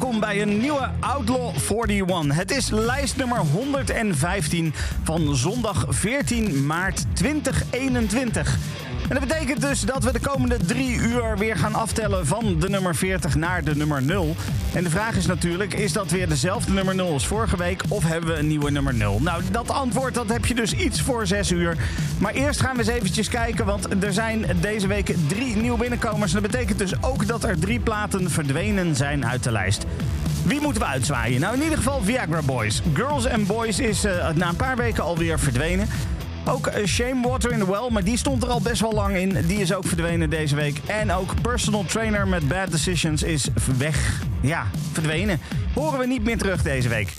welkom bij een nieuwe Outlaw 41. Het is lijst nummer 115 van zondag 14 maart 2021. En dat betekent dus dat we de komende drie uur weer gaan aftellen van de nummer 40 naar de nummer 0. En de vraag is natuurlijk, is dat weer dezelfde nummer 0 als vorige week of hebben we een nieuwe nummer 0? Nou, dat antwoord dat heb je dus iets voor 6 uur. Maar eerst gaan we eens eventjes kijken, want er zijn deze week drie nieuwe binnenkomers. En dat betekent dus ook dat er drie platen verdwenen zijn uit de lijst. Wie moeten we uitzwaaien? Nou, in ieder geval Viagra Boys. Girls and Boys is uh, na een paar weken alweer verdwenen. Ook uh, Shame Water in the Well, maar die stond er al best wel lang in. Die is ook verdwenen deze week. En ook Personal Trainer met Bad Decisions is weg. Ja, verdwenen. Horen we niet meer terug deze week.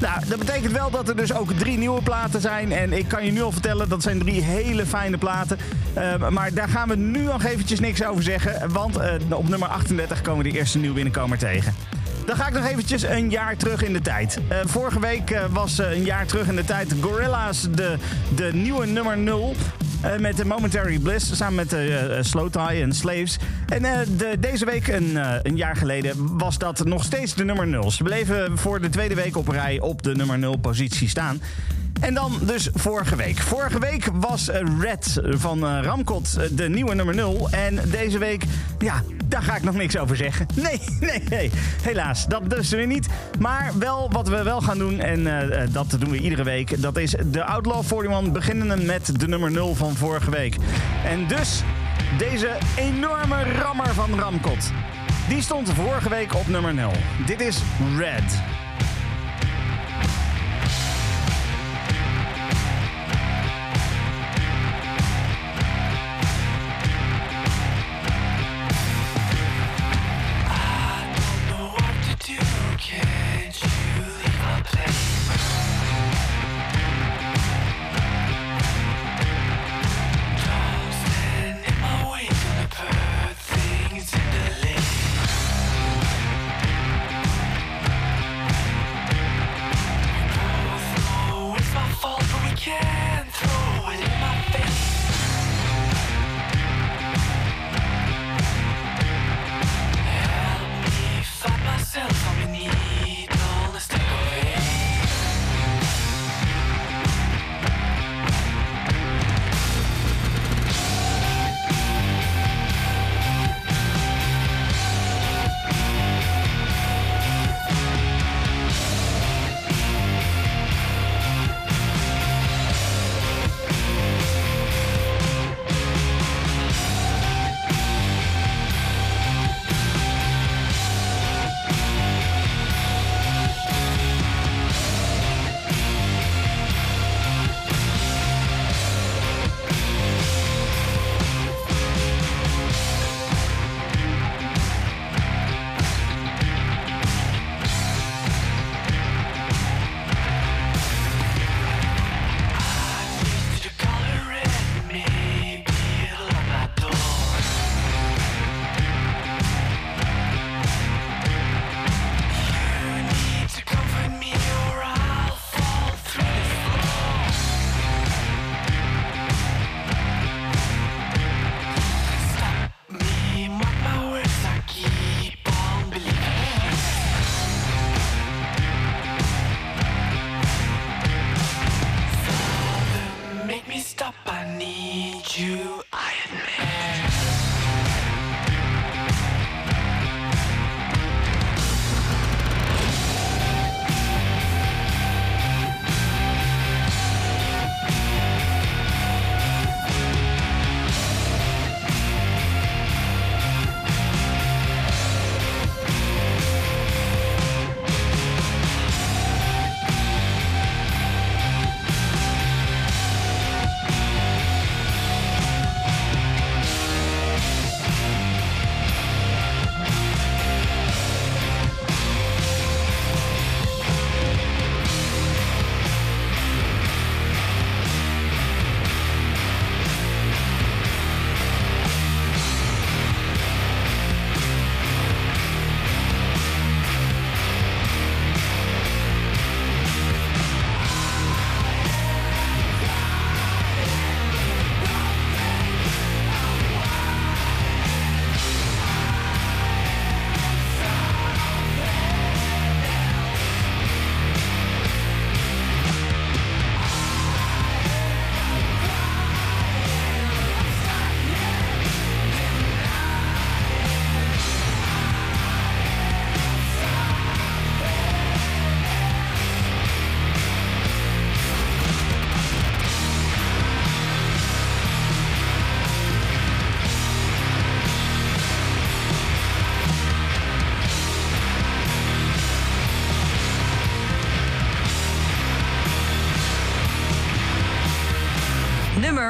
Nou, dat betekent wel dat er dus ook drie nieuwe platen zijn. En ik kan je nu al vertellen, dat zijn drie hele fijne platen. Uh, maar daar gaan we nu nog eventjes niks over zeggen. Want uh, op nummer 38 komen we de eerste nieuwe binnenkomer tegen. Dan ga ik nog eventjes een jaar terug in de tijd. Uh, vorige week uh, was uh, een jaar terug in de tijd Gorilla's de, de nieuwe nummer 0. met de Momentary Bliss samen met uh, Slow Tie en Slaves. En de, deze week, een, een, jaar geleden, was dat nog steeds de nummer 0. Ze bleven voor de tweede week op rij op de nummer 0 positie staan. En dan dus vorige week. Vorige week was Red van Ramkot de nieuwe nummer 0. En deze week, ja, daar ga ik nog niks over zeggen. Nee, nee, nee. Helaas, dat dus weer niet. Maar wel wat we wel gaan doen, en dat doen we iedere week... dat is de Outlaw 41 beginnende met de nummer 0 van vorige week. En dus deze enorme rammer van Ramkot. Die stond vorige week op nummer 0. Dit is Red.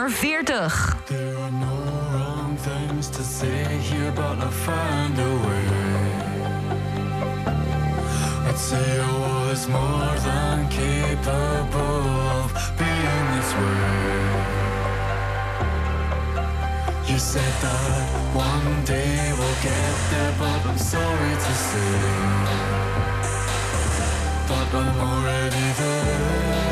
Nummer 40. There are no wrong things to say here, but I find a way. I'd say I was more than capable of being this way. You said that one day we'll get there, but I'm sorry to say But I'm already there.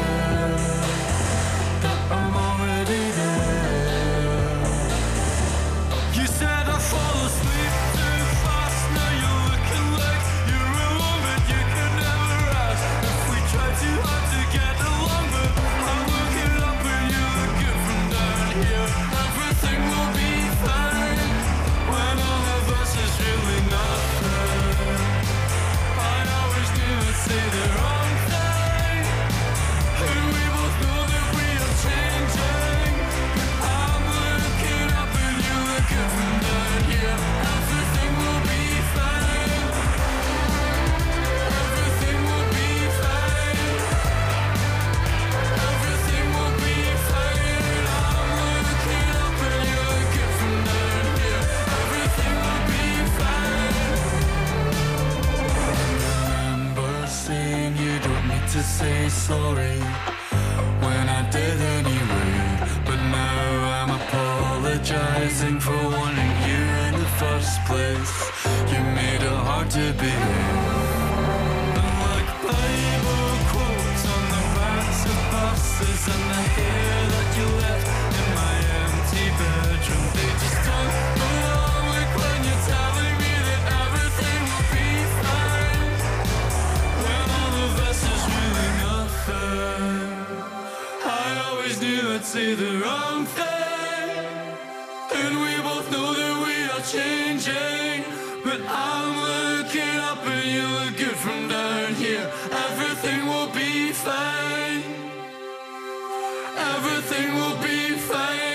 Say sorry when I did anyway. But now I'm apologizing for wanting you in the first place. You made it hard to. And like Bible quotes on the backs of buses and the hair that you left in my empty bedroom, they just don't go I always knew I'd say the wrong thing. And we both know that we are changing. But I'm looking up and you look good from down here. Everything will be fine. Everything will be fine.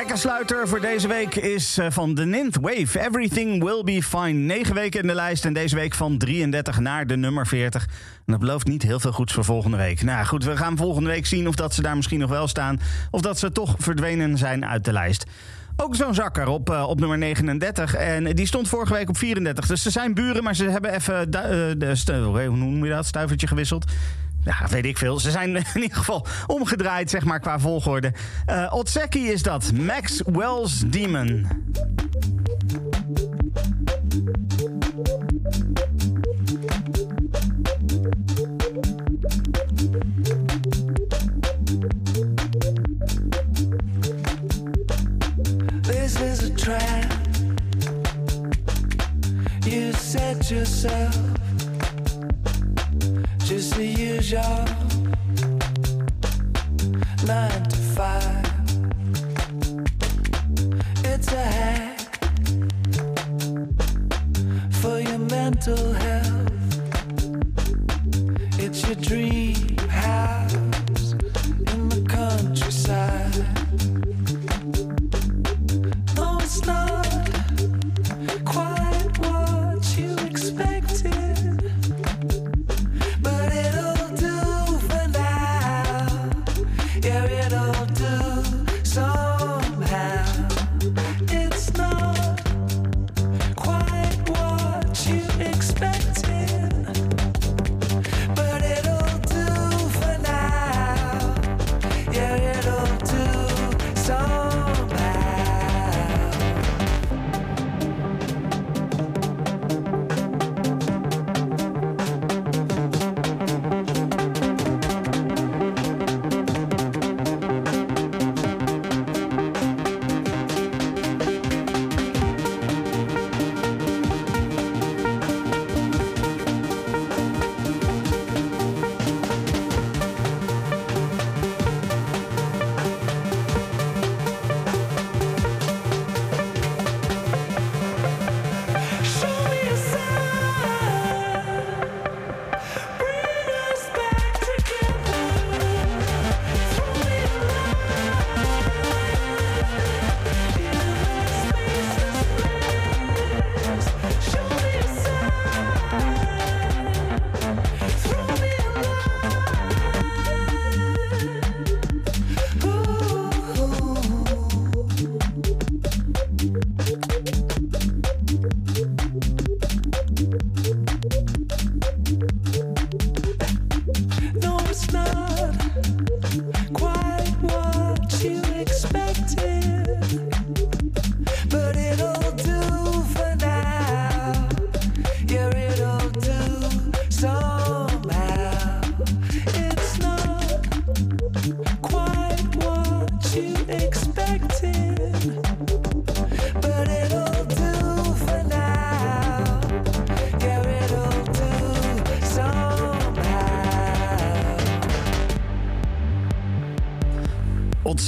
Hekkensluiter voor deze week is eh, van The Ninth Wave. Everything will be fine. 9 weken in de lijst en deze week van 33 naar de nummer 40. En dat belooft niet heel veel goeds voor volgende week. Nou goed, we gaan volgende week zien of dat ze daar misschien nog wel staan. Of dat ze toch verdwenen zijn uit de lijst. Ook zo'n zakker op, eh, op nummer 39. En die stond vorige week op 34. Dus ze zijn buren, maar ze hebben even eh, de hoe noem je dat? Stuivertje gewisseld. Ja, weet ik veel. Ze zijn in ieder geval omgedraaid, zeg maar, qua volgorde. Eh Otseki is dat. Max Wells Demon. This is a. You set yourself just use your nine to five. It's a hack for your mental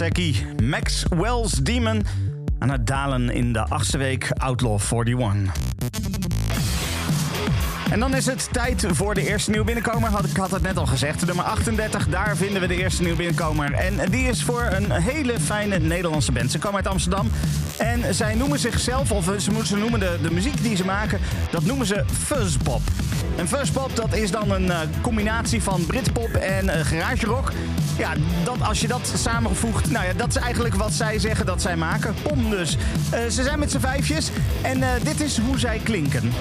Goldsäcki, Maxwell's Demon. Aan het dalen in de achtste week Outlaw 41. En dan is het tijd voor de eerste nieuwe binnenkomer. Had, ik had het net al gezegd. Nummer 38, daar vinden we de eerste nieuwe binnenkomer. En die is voor een hele fijne Nederlandse band. Ze komen uit Amsterdam. En zij noemen zichzelf, of ze, ze noemen de, de muziek die ze maken, dat noemen ze fuzzpop. En fuzzpop, dat is dan een eh, combinatie van Britpop en eh garage rock. Ja, dat, als je dat samenvoegt, nou ja, dat is eigenlijk wat zij zeggen dat zij maken. Pom dus. Eh, ze zijn met z'n vijfjes en eh, dit is hoe zij klinken.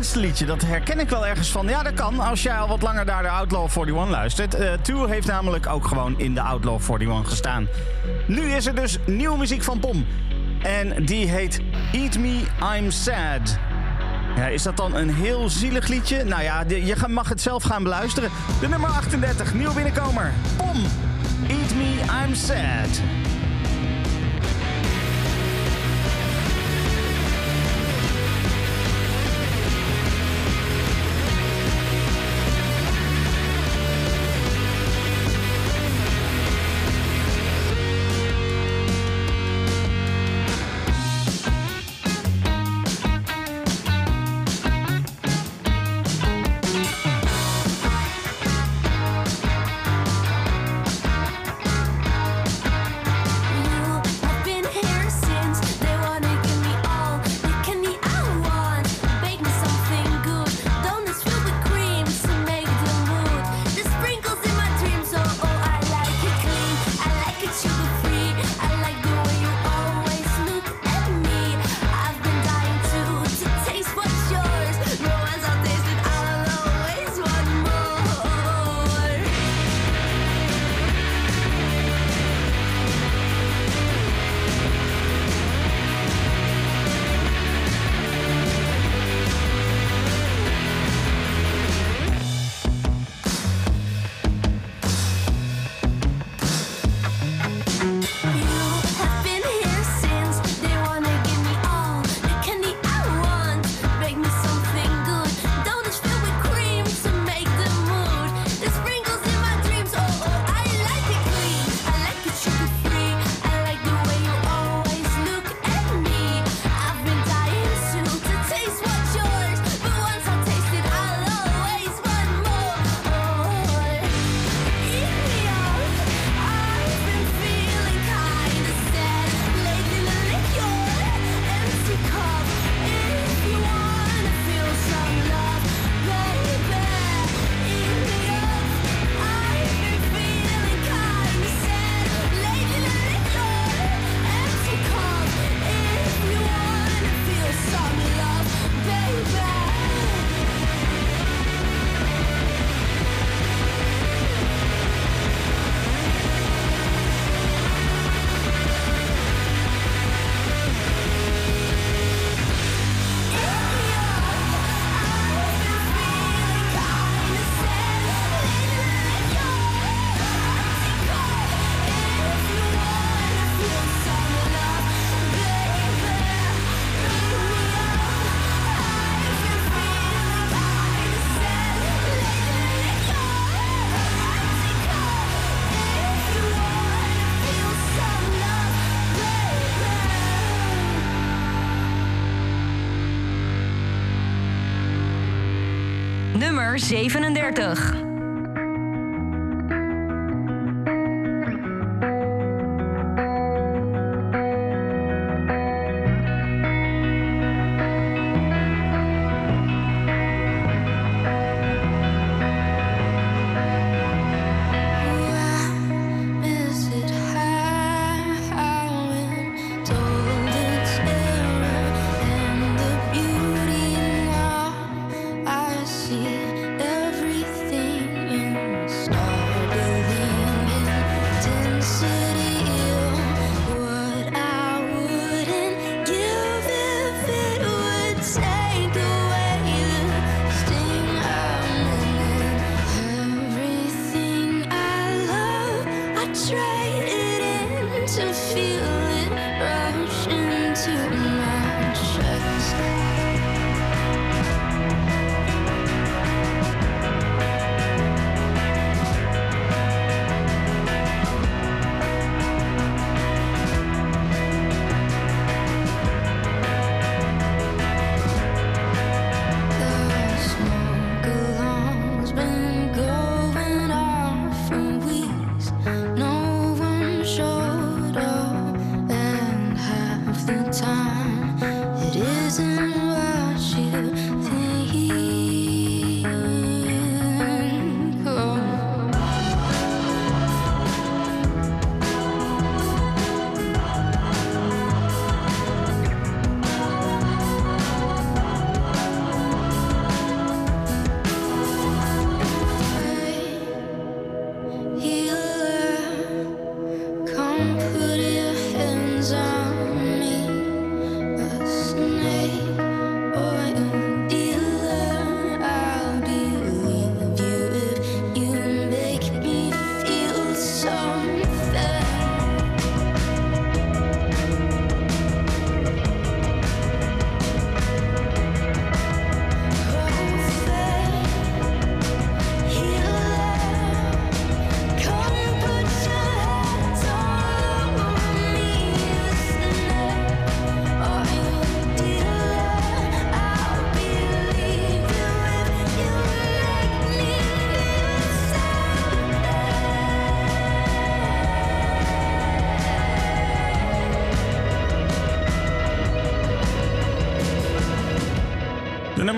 Laatste liedje, dat herken ik wel ergens van. Ja, dat kan als jij al wat langer naar de Outlaw 41 luistert. Two heeft namelijk ook gewoon in de Outlaw 41 gestaan. Nu is er dus nieuwe muziek van Pom. En die heet Eat Me, I'm Sad. Ja, is dat dan een heel zielig liedje? Nou ja, je mag het zelf gaan beluisteren. De nummer 38, nieuw binnenkomer. Pom, Eat Me, I'm Sad. Nummer 37.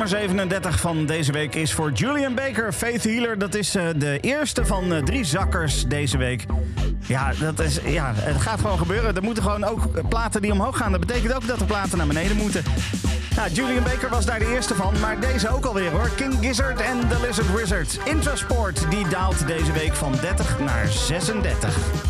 Nummer 37 van deze week is voor Julian Baker, Faith Healer. Dat is eh, de eerste van eh, drie zakkers deze week. Ja, dat is, ja, het gaat gewoon gebeuren. Er moeten gewoon ook platen die omhoog gaan. Dat betekent ook dat de platen naar beneden moeten. Nou, Julian Baker was daar de eerste van, maar deze ook alweer hoor. King Gizzard en The Lizard Wizard. Intrasport, die daalt deze week van 30 naar 36.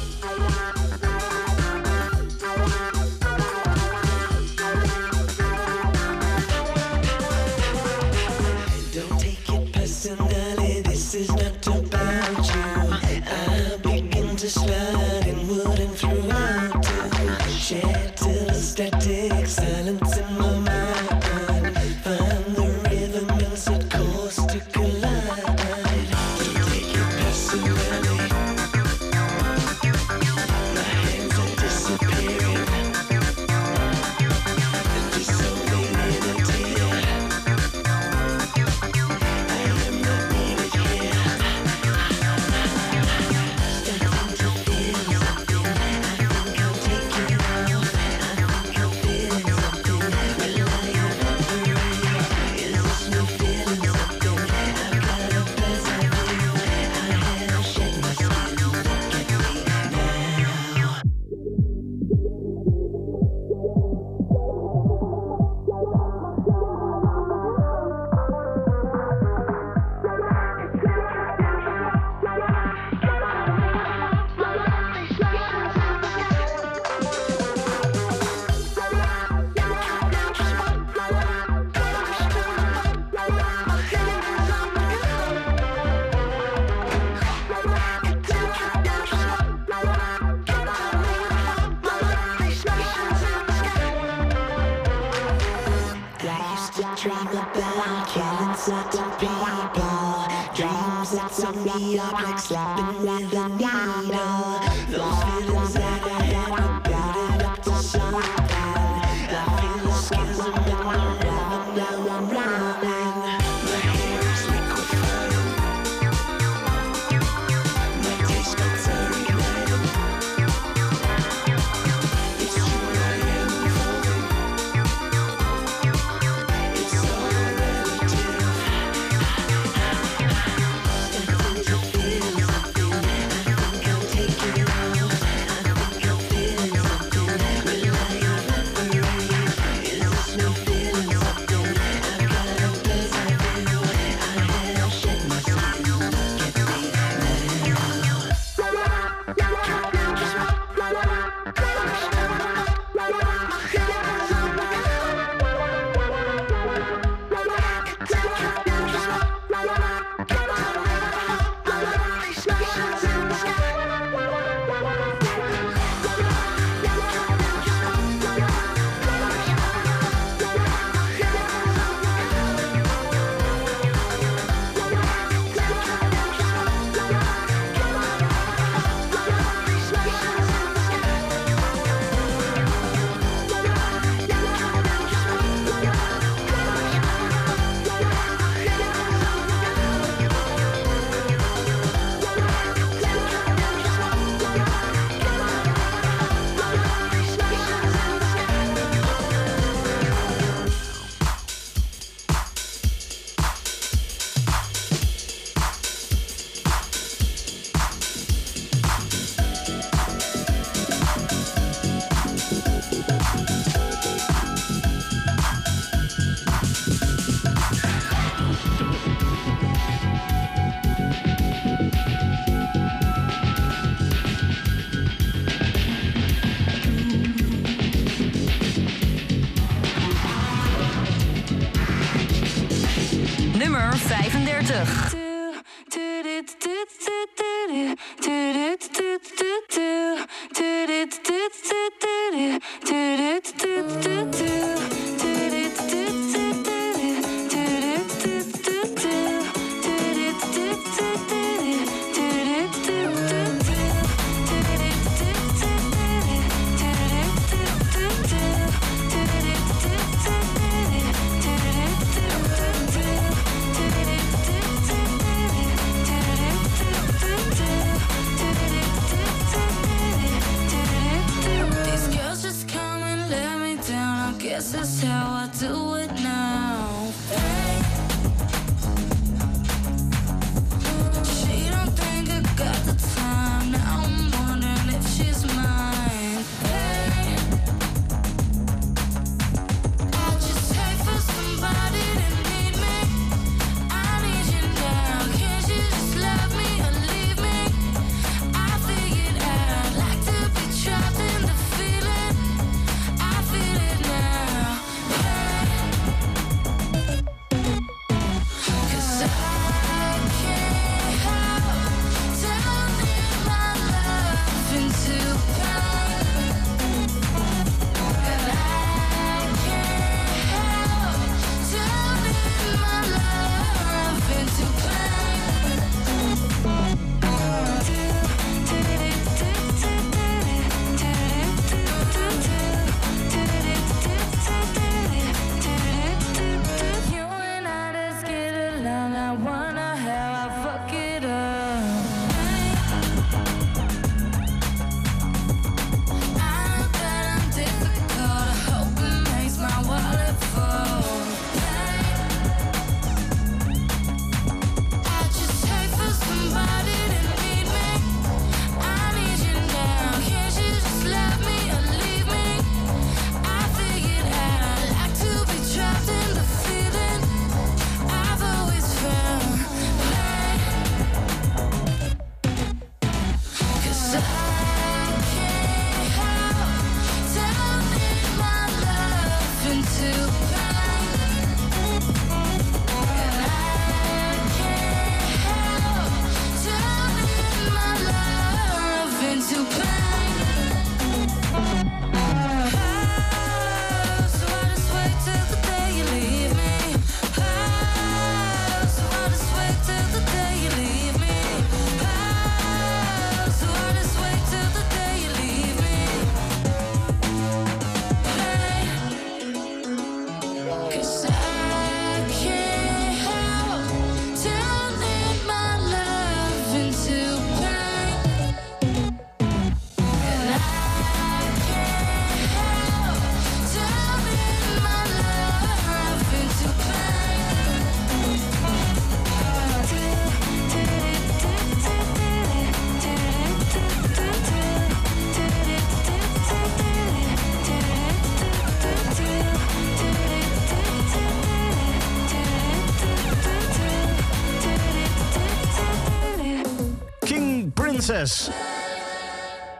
Dreams that set me up like slapping with a needle. Those feelings that I had were building up to something. I feel a schism in my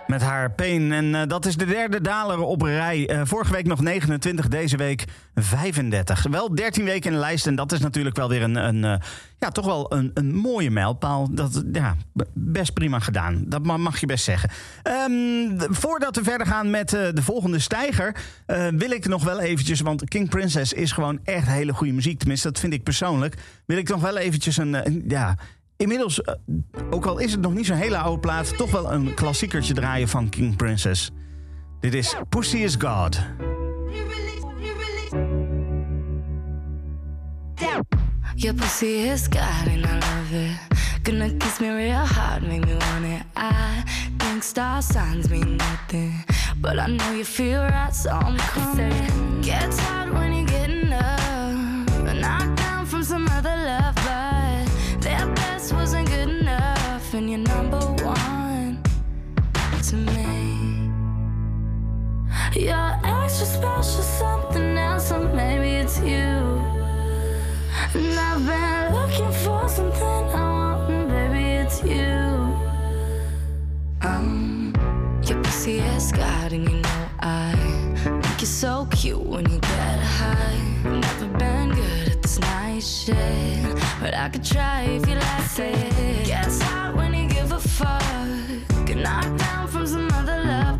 Met haar Pain. En eh, dat is de derde daler op rij. Eh, vorige week nog 29, deze week 35. Wel 13 weken in de lijst. En dat is natuurlijk wel weer een, een eh, ja, toch wel een, een mooie mijlpaal. Dat, ja, best prima gedaan. Dat ma- mag je best zeggen. Ehm, voordat we verder gaan met de volgende stijger... wil ik nog wel eventjes... Want King Princess is gewoon echt hele goede muziek. Tenminste, dat vind ik persoonlijk. Wil ik nog wel eventjes een... een- ja, Inmiddels, eh, ook al is het nog niet zo'n hele oude plaat, toch wel een klassiekertje draaien van King Princess. Dit is Pussy is God. Your pussy is God and I love it. Gonna kiss me real hard, make me want it. I think star signs mean nothing, but I know you feel right, so I'm coming. Gets hard when you're getting up, knocked down from some other love, You're extra special, something else, or maybe it's you. And I've been looking for something I want, and baby, it's you. Um, your pussy is God, and you know I think you're so cute when you get high. Never been good at this nice shit. But I could try if you like it. Gets hot when you give a fuck. Get knocked down from some other love,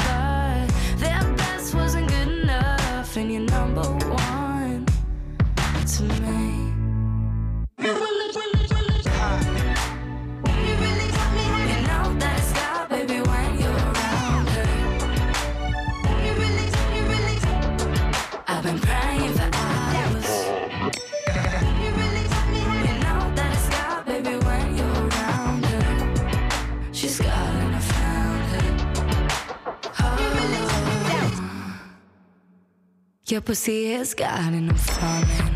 her. Oh. Your pussy is God and I'm falling.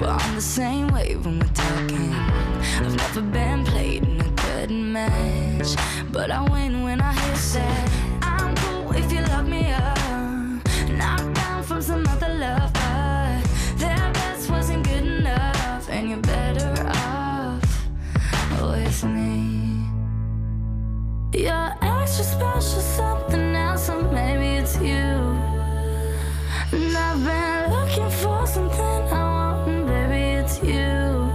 We're on the same wave when we're talking. I've never been played in a good match, but I win when I hit set. I'm cool if you love me up. Knocked down from some other love, their best wasn't good enough, and you're better off with me. You're extra special, something else, or maybe it's you. And I've been looking for something I you.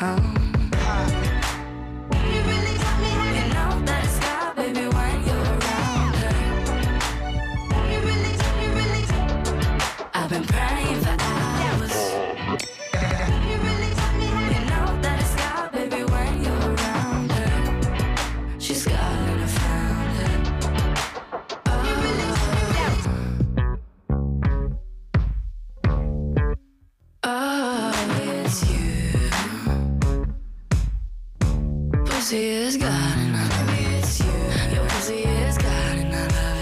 Um. Pussy is God and I love it. Your pussy is God and I love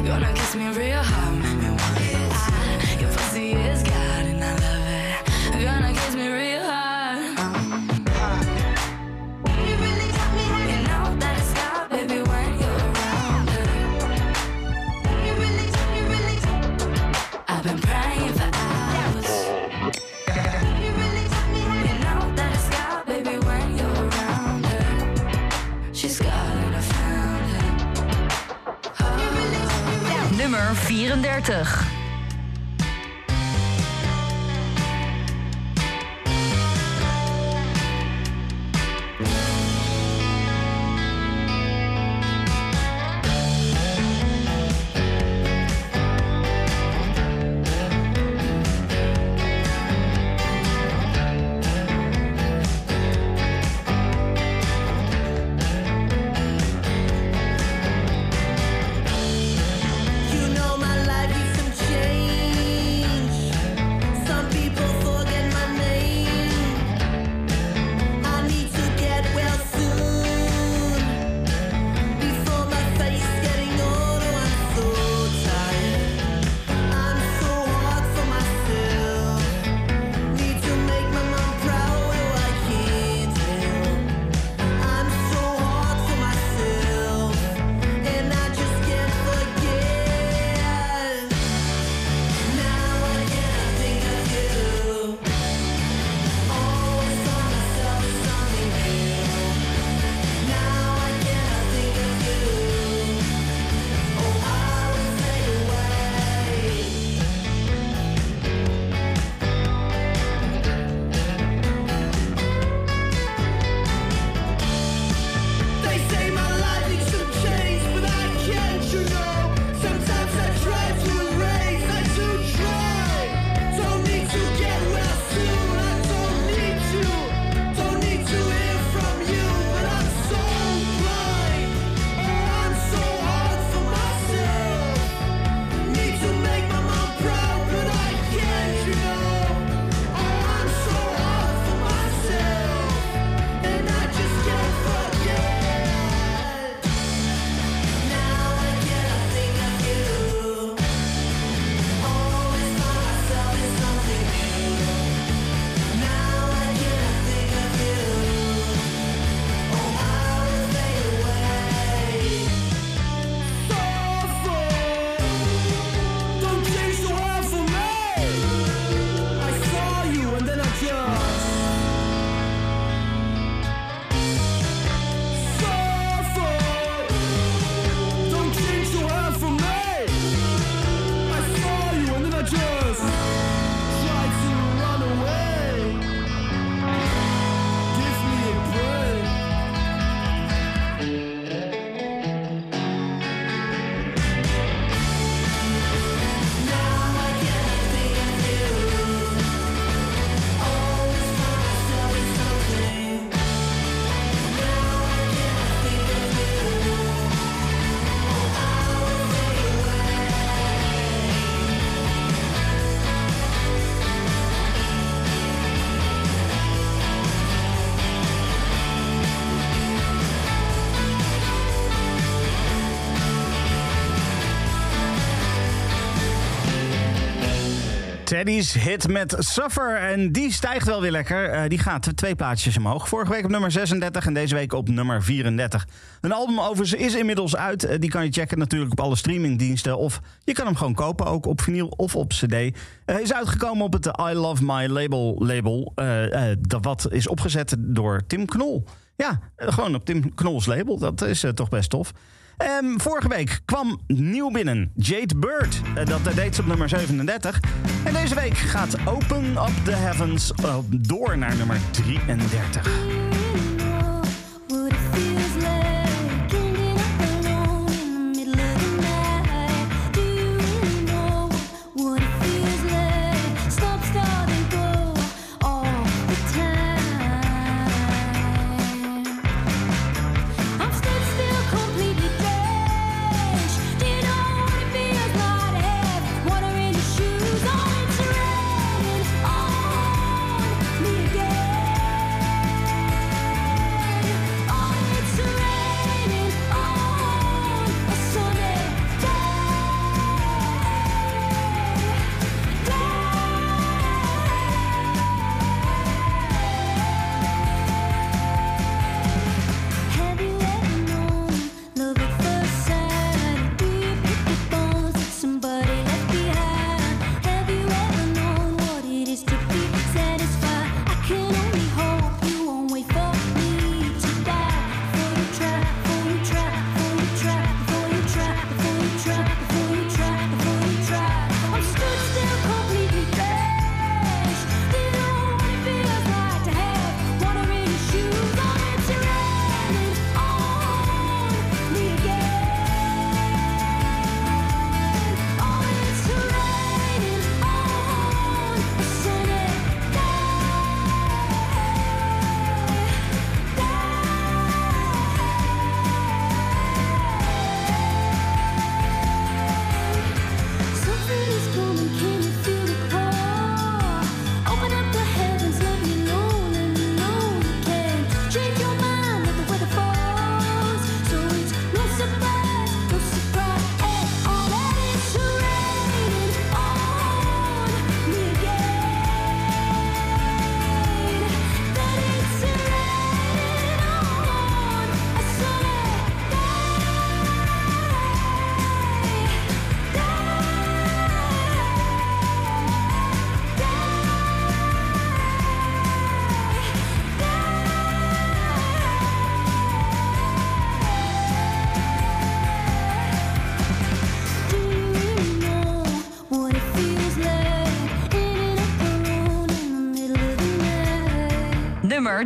it. Gonna kiss me real hard, Nummer 34. Teddy's hit met Suffer. En die stijgt wel weer lekker. Eh, die gaat twee plaatsjes omhoog. Vorige week op nummer 36 en deze week op nummer 34. Een album over ze is inmiddels uit. Eh, die kan je checken natuurlijk op alle streamingdiensten. Of je kan hem gewoon kopen, ook op vinyl of op cd. Hij is uitgekomen op het I Love My Label label. eh, dat wat is opgezet door Tim Knol. Ja, gewoon op Tim Knols label. Dat is toch best tof. Ehm, vorige week kwam nieuw binnen Jade Bird. Eh, dat deed ze op nummer 37. En deze week gaat Open Up the Heavens eh, door naar nummer 33.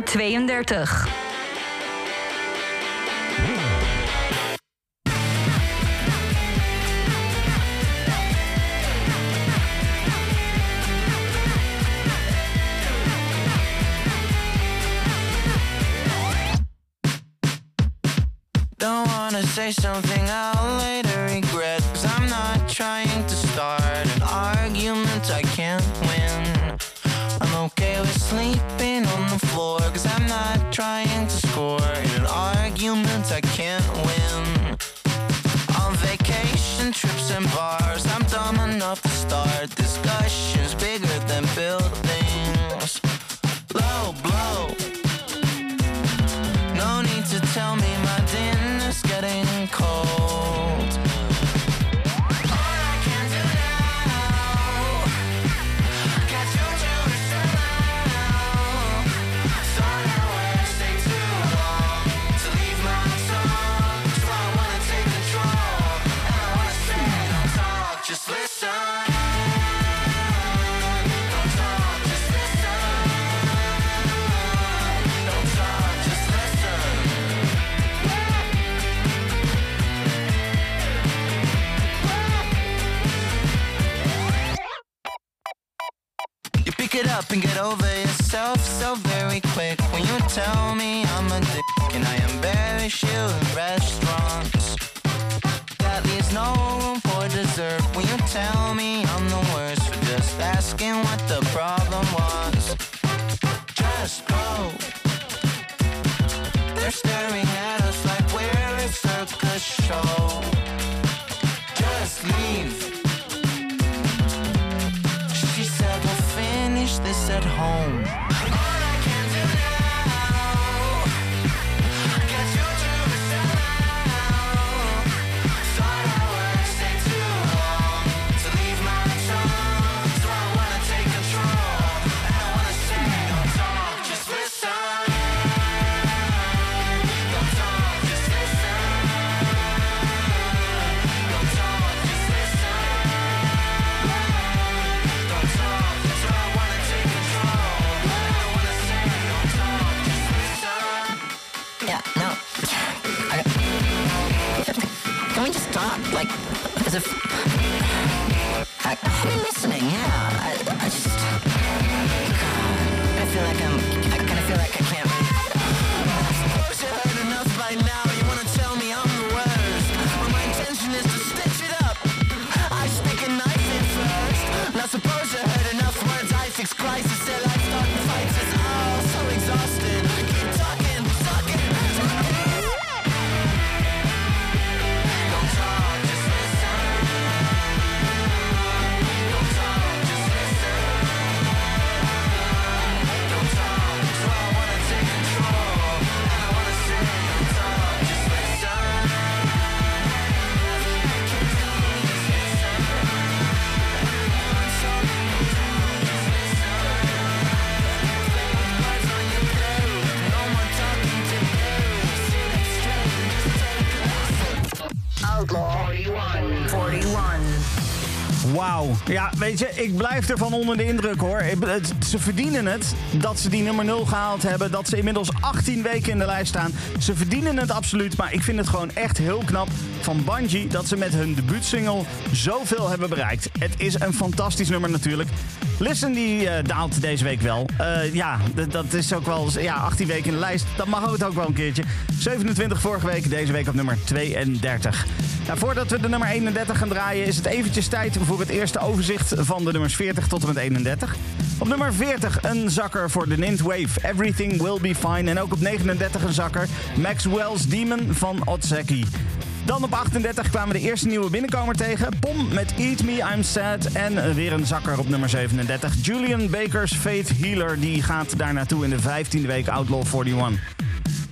32. Don't wanna say something I'll later regret. Cause I'm not trying to start an argument I can't win. I'm okay with sleeping on the floor. Cause I'm not trying to score in an argument I can't win. On vacation trips and bars, I'm dumb enough to start discussions bigger than buildings. And get over yourself so very quick when you tell me I'm a dick and I embarrass you in restaurants. That leaves no room for dessert when you tell me I'm the worst for just asking what the problem was. Just go. They're staring at us like we're a circus show. Wauw. Ja, weet je, ik blijf ervan onder de indruk hoor. Ze verdienen het dat ze die nummer 0 gehaald hebben. Dat ze inmiddels 18 weken in de lijst staan. Ze verdienen het absoluut. Maar ik vind het gewoon echt heel knap van Bungie dat ze met hun debuutsingle zoveel hebben bereikt. Het is een fantastisch nummer natuurlijk. Listen die eh, daalt deze week wel. Eh, ja, dat is ook wel ja, 18 weken in de lijst. Dat mag het ook wel een keertje. 27 vorige week, deze week op nummer 32. Nou, voordat we de nummer 31 gaan draaien, is het eventjes tijd voor het eerste overzicht van de nummers 40 tot en met 31. Op nummer 40 een zakker voor de Nintwave, Everything Will Be Fine. En ook op 39 een zakker, Maxwell's Demon van Otseki. Dan op 38 kwamen we de eerste nieuwe binnenkomer tegen. Pom met Eat Me, I'm Sad. En weer een zakker op nummer 37. Julian Baker's Faith Healer. Die gaat daar naartoe in de 15e week Outlaw 41.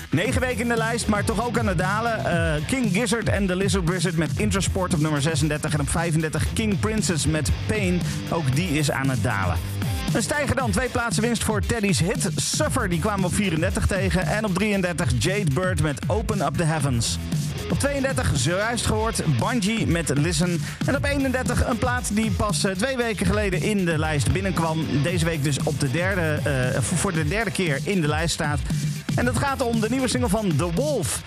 9 weken in de lijst, maar toch ook aan het dalen. Eh, King Gizzard en The Lizard Wizard met Intrasport op nummer 36. En op 35 King Princess met Pain. Ook die is aan het dalen. Een stijger dan, twee plaatsen winst voor Teddy's hit Suffer. Die kwamen op 34 tegen. En op 33 Jade Bird met Open Up the Heavens. Op 32 zojuist gehoord Bungie met Listen. En op 31 een plaat die pas eh, twee weken geleden in de lijst binnenkwam. Deze week dus op de derde, eh, voor voor de derde keer in de lijst staat. En dat gaat om de nieuwe single van The Wolf.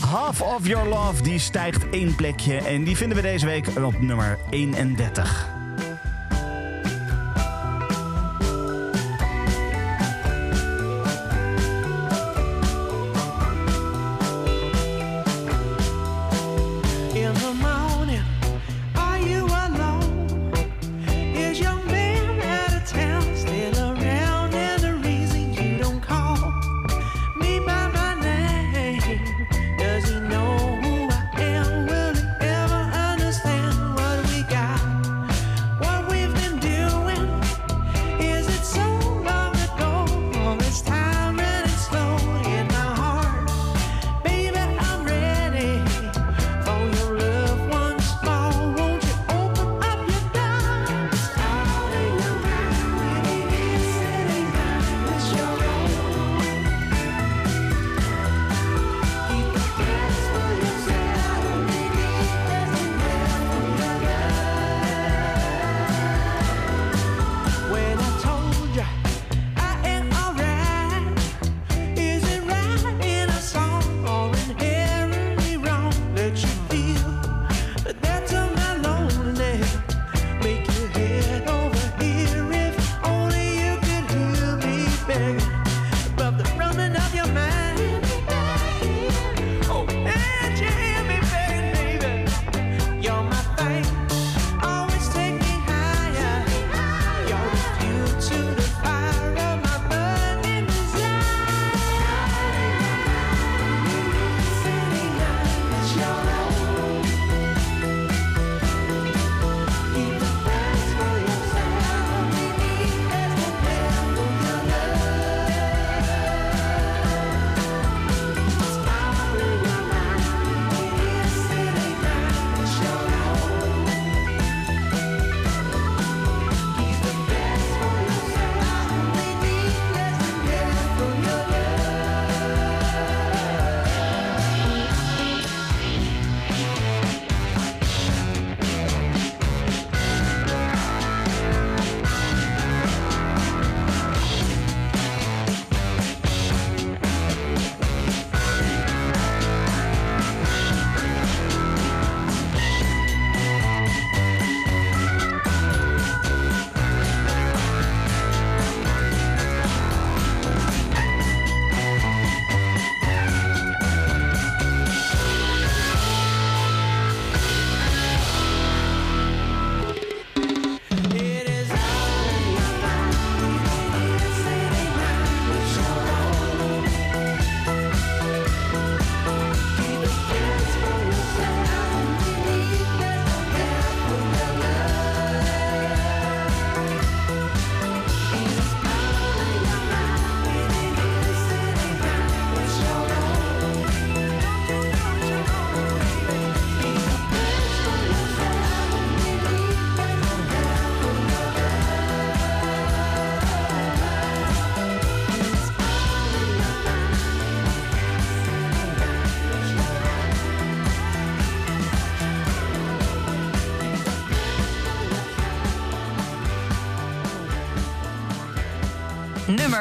Half of Your Love, die stijgt één plekje. En die vinden we deze week op nummer 31.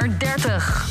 Nummer 30.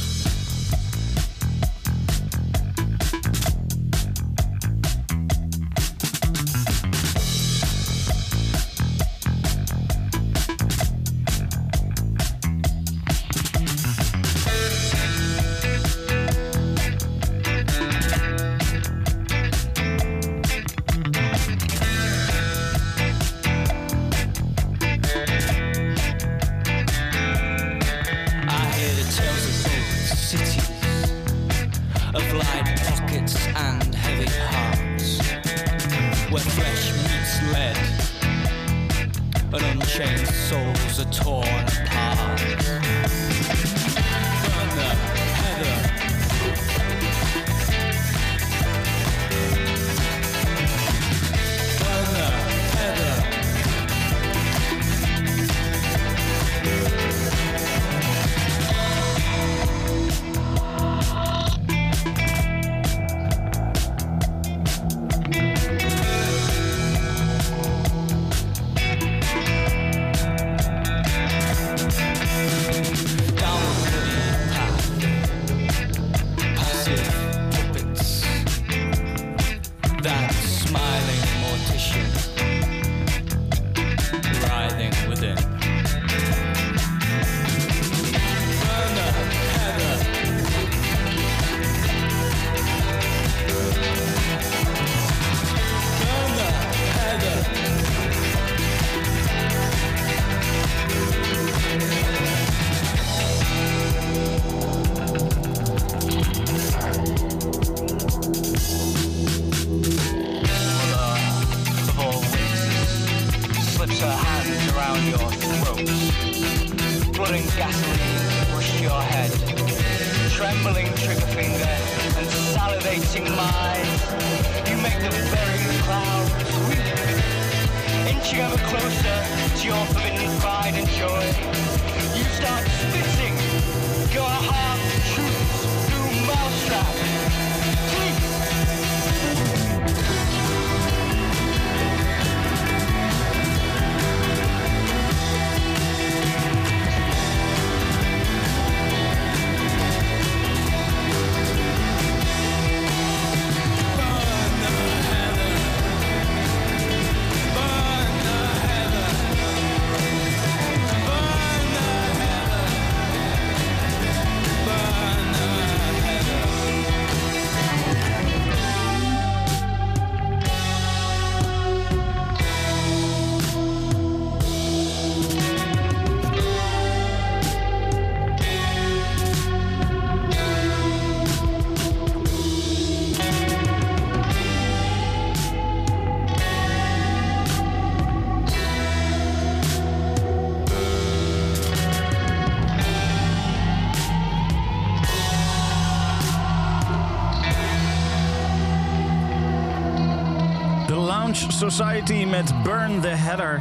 Society met Burn the Heather.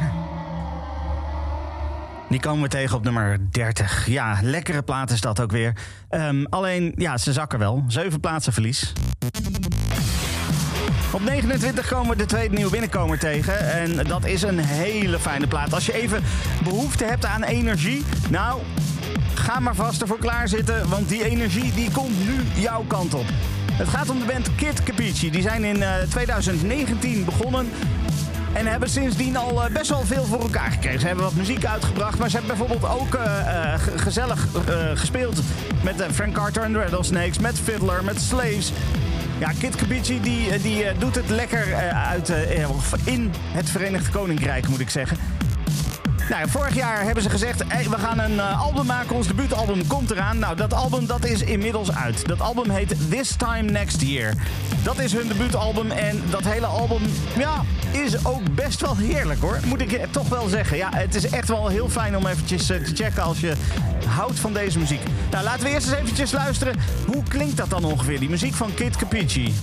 Die komen we tegen op nummer 30. Ja, lekkere plaat is dat ook weer. Ehm, alleen, ja, ze zakken wel. Zeven plaatsen verlies. Op 29 komen we de tweede nieuwe binnenkomer tegen. En dat is een hele fijne plaat. Als je even behoefte hebt aan energie... Nou, ga maar vast ervoor klaarzitten. Want die energie die komt nu jouw kant op. Het gaat om de band Kid Capici. Die zijn in eh, 2019 begonnen. En hebben sindsdien al eh, best wel veel voor elkaar gekregen. Ze hebben wat muziek uitgebracht. Maar ze hebben bijvoorbeeld ook eh, eh, ge- gezellig gespeeld met Frank Carter en Rattlesnakes. Met Fiddler, met Slaves. Ja, Kid Capici die, die doet het lekker uit, in het Verenigd Koninkrijk, moet ik zeggen. Nou, ja, vorig jaar hebben ze gezegd, hey, we gaan een eh, album maken, ons debuutalbum komt eraan. Nou, dat album dat is inmiddels uit. Dat album heet This Time Next Year. Dat is hun debuutalbum en dat hele album, ja, is ook best wel heerlijk hoor. Moet ik toch wel zeggen. Ja, het is echt wel heel fijn om eventjes eh, te checken als je houdt van deze muziek. Nou, laten we eerst eens eventjes luisteren. Hoe klinkt dat dan ongeveer, die muziek van Kid Capici?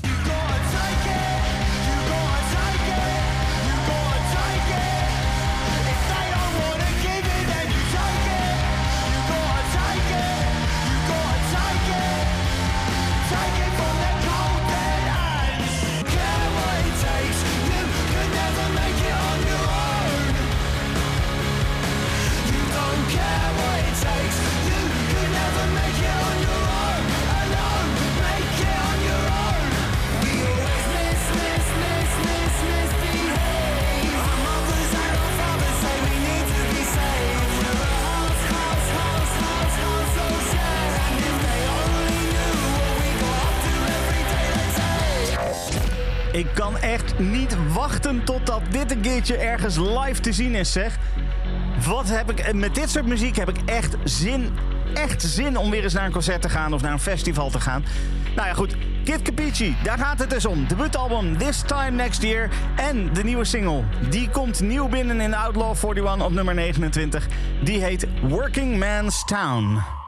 een keertje ergens live te zien is, zeg. Wat heb ik, eh, met dit soort muziek heb ik echt zin, echt zin om weer eens naar een concert te gaan of naar een festival te gaan. Nou ja, goed. Kid Capici, daar gaat het dus om. Debuutalbum This Time Next Year en de nieuwe single. Die komt nieuw binnen in Outlaw 41 op nummer 29. Die heet Working Man's Town.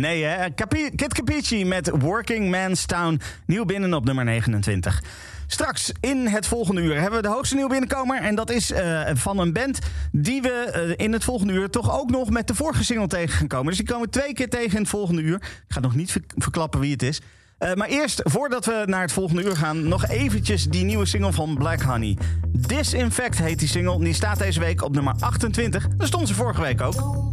Nee, hè? Capi Kit Capici met Working Man's Town. Nieuw binnen op nummer 29. Straks in het volgende uur hebben we de hoogste nieuw binnenkomer. En dat is eh, van een band die we eh, in het volgende uur toch ook nog met de vorige single tegen gaan komen. Dus die komen twee keer tegen in het volgende uur. Ik ga nog niet verklappen wie het is. Eh, maar eerst, voordat we naar het volgende uur gaan, nog eventjes die nieuwe single van Black Honey. Disinfect heet die single. Die staat deze week op nummer 28. Daar stond ze vorige week ook.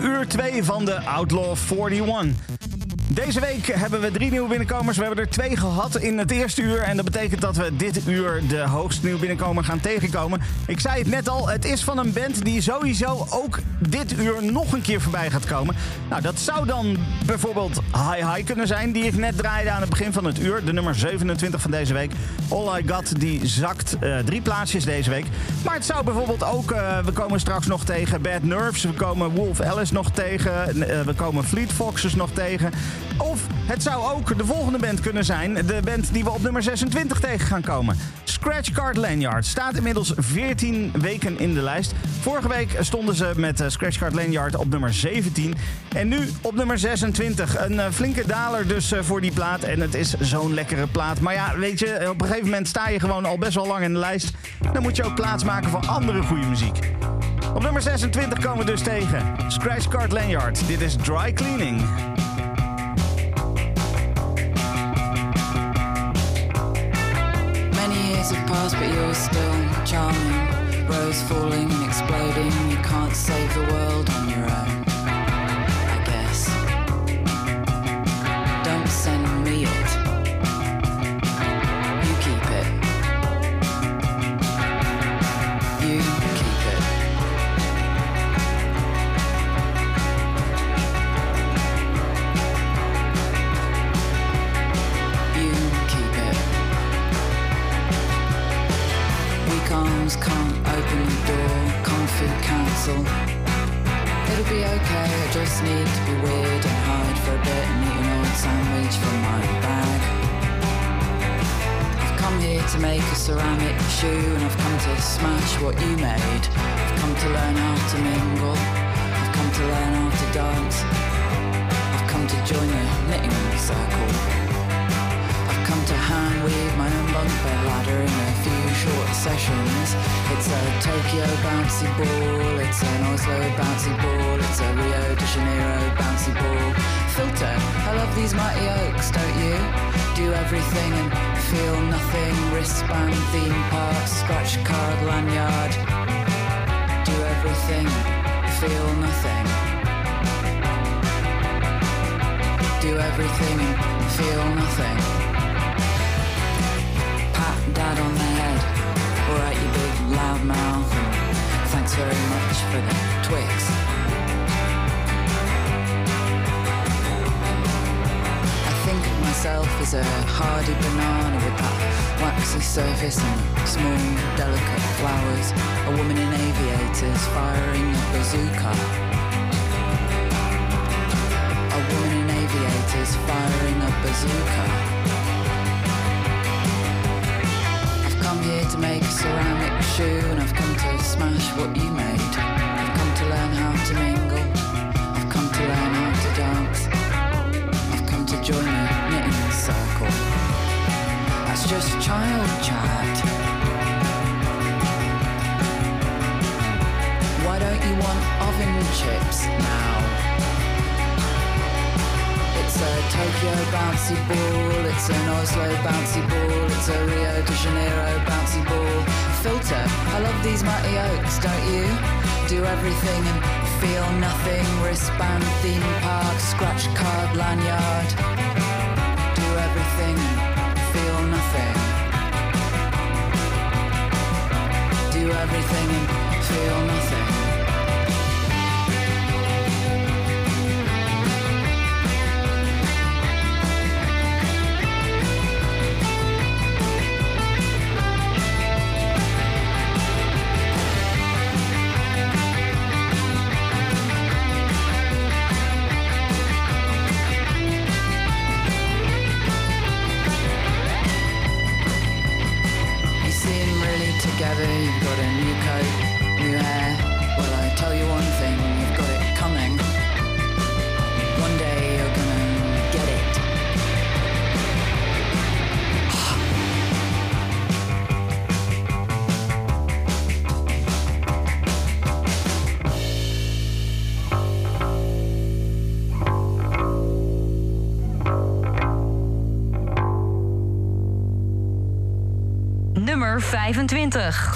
Uur 2 van de Outlaw 41. Deze week hebben we drie nieuwe binnenkomers. We hebben er twee gehad in het eerste uur. En dat betekent dat we dit uur de hoogste nieuwe binnenkomer gaan tegenkomen. Ik zei het net al, het is van een band die sowieso ook dit uur nog een keer voorbij gaat komen. Nou, dat zou dan bijvoorbeeld High High kunnen zijn, die ik net draaide aan het begin van het uur. De nummer 27 van deze week. All I Got, die zakt eh, drie plaatsjes deze week. Maar het zou bijvoorbeeld ook, eh, we komen straks nog tegen Bad Nerves. We komen Wolf Alice nog tegen. eh, we komen Fleet Foxes nog tegen. Of het zou ook de volgende band kunnen zijn. De band die we op nummer 26 tegen gaan komen. Scratch Card Lanyard staat inmiddels 14 weken in de lijst. Vorige week stonden ze met eh, Scratch Card Lanyard op nummer 17. En nu op nummer 26. Een eh, flinke daler dus eh, voor die plaat. En het is zo'n lekkere plaat. Maar ja, weet je, op een gegeven moment sta je gewoon al best wel lang in de lijst. Dan moet je ook plaats maken voor andere goede muziek. Op nummer 26 komen we dus tegen. Scratch Card Lanyard. Dit is Dry Cleaning. Many years but you're still. Rose falling and exploding. You can't save the world on your own. Shoe and I've come to smash what you made. I've come to learn how to mingle, I've come to learn how to dance. I've come to join the knitting circle. I've to hand weave my own bunk bed ladder in a few short sessions. It's a Tokyo bouncy ball, it's an Oslo bouncy ball, it's a Rio de Janeiro bouncy ball. Filter, I love these mighty oaks, don't you? Do everything and feel nothing. Wristband, theme park, scratch card, lanyard. Do everything, feel nothing. Do everything and feel nothing. Mouth. And thanks very much for the Twix. I think of myself as a hardy banana with that waxy surface and small, delicate flowers. A woman in aviators firing a bazooka. A woman in aviators firing a bazooka. Come here to make a ceramic shoe and I've come to smash what you made. I've come to learn how to mingle. Tokyo bouncy ball, it's an Oslo bouncy ball, it's a Rio de Janeiro bouncy ball. Filter, I love these mighty oaks, don't you? Do everything and feel nothing. Wristband, theme park, scratch card, lanyard. Do everything and feel nothing. Do everything and feel nothing. 20.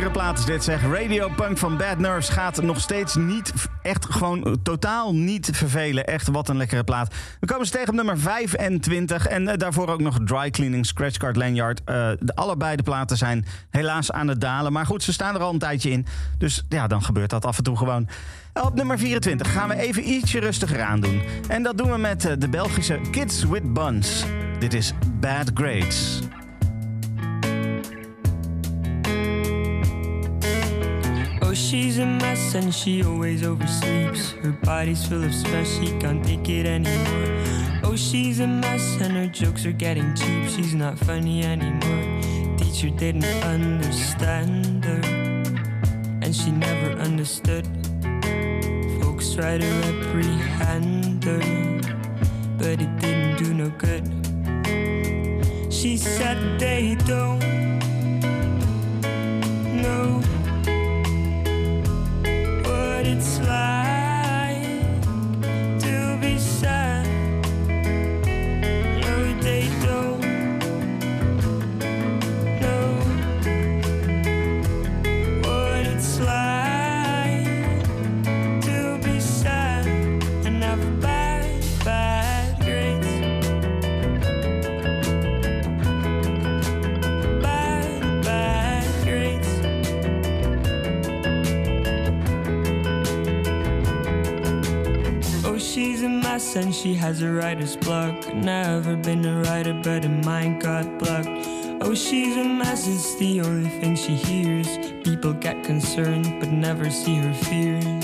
Lekkere plaat is dit zeg. Radio Punk van Bad Nerves gaat nog steeds niet, echt gewoon eh, totaal niet vervelen. Echt wat een lekkere plaat. We komen ze tegen op nummer 25 en eh, daarvoor ook nog Dry Cleaning, Scratchcard Lanyard. Eh, de, allebei de platen zijn helaas aan het dalen. Maar goed, ze staan er al een tijdje in. Dus ja, dan gebeurt dat af en toe gewoon. Op nummer 24 gaan we even ietsje rustiger aandoen. En dat doen we met de Belgische Kids with Buns. Dit is Bad Grades. And she always oversleeps. Her body's full of stress, she can't take it anymore. Oh, she's a mess and her jokes are getting cheap. She's not funny anymore. Teacher didn't understand her, and she never understood. Folks try to reprehend her, but it didn't do no good. She said they don't and she has a writer's block. Never been a writer, but her mind got blocked. Oh, she's a mess, it's the only thing she hears. People get concerned, but never see her fears.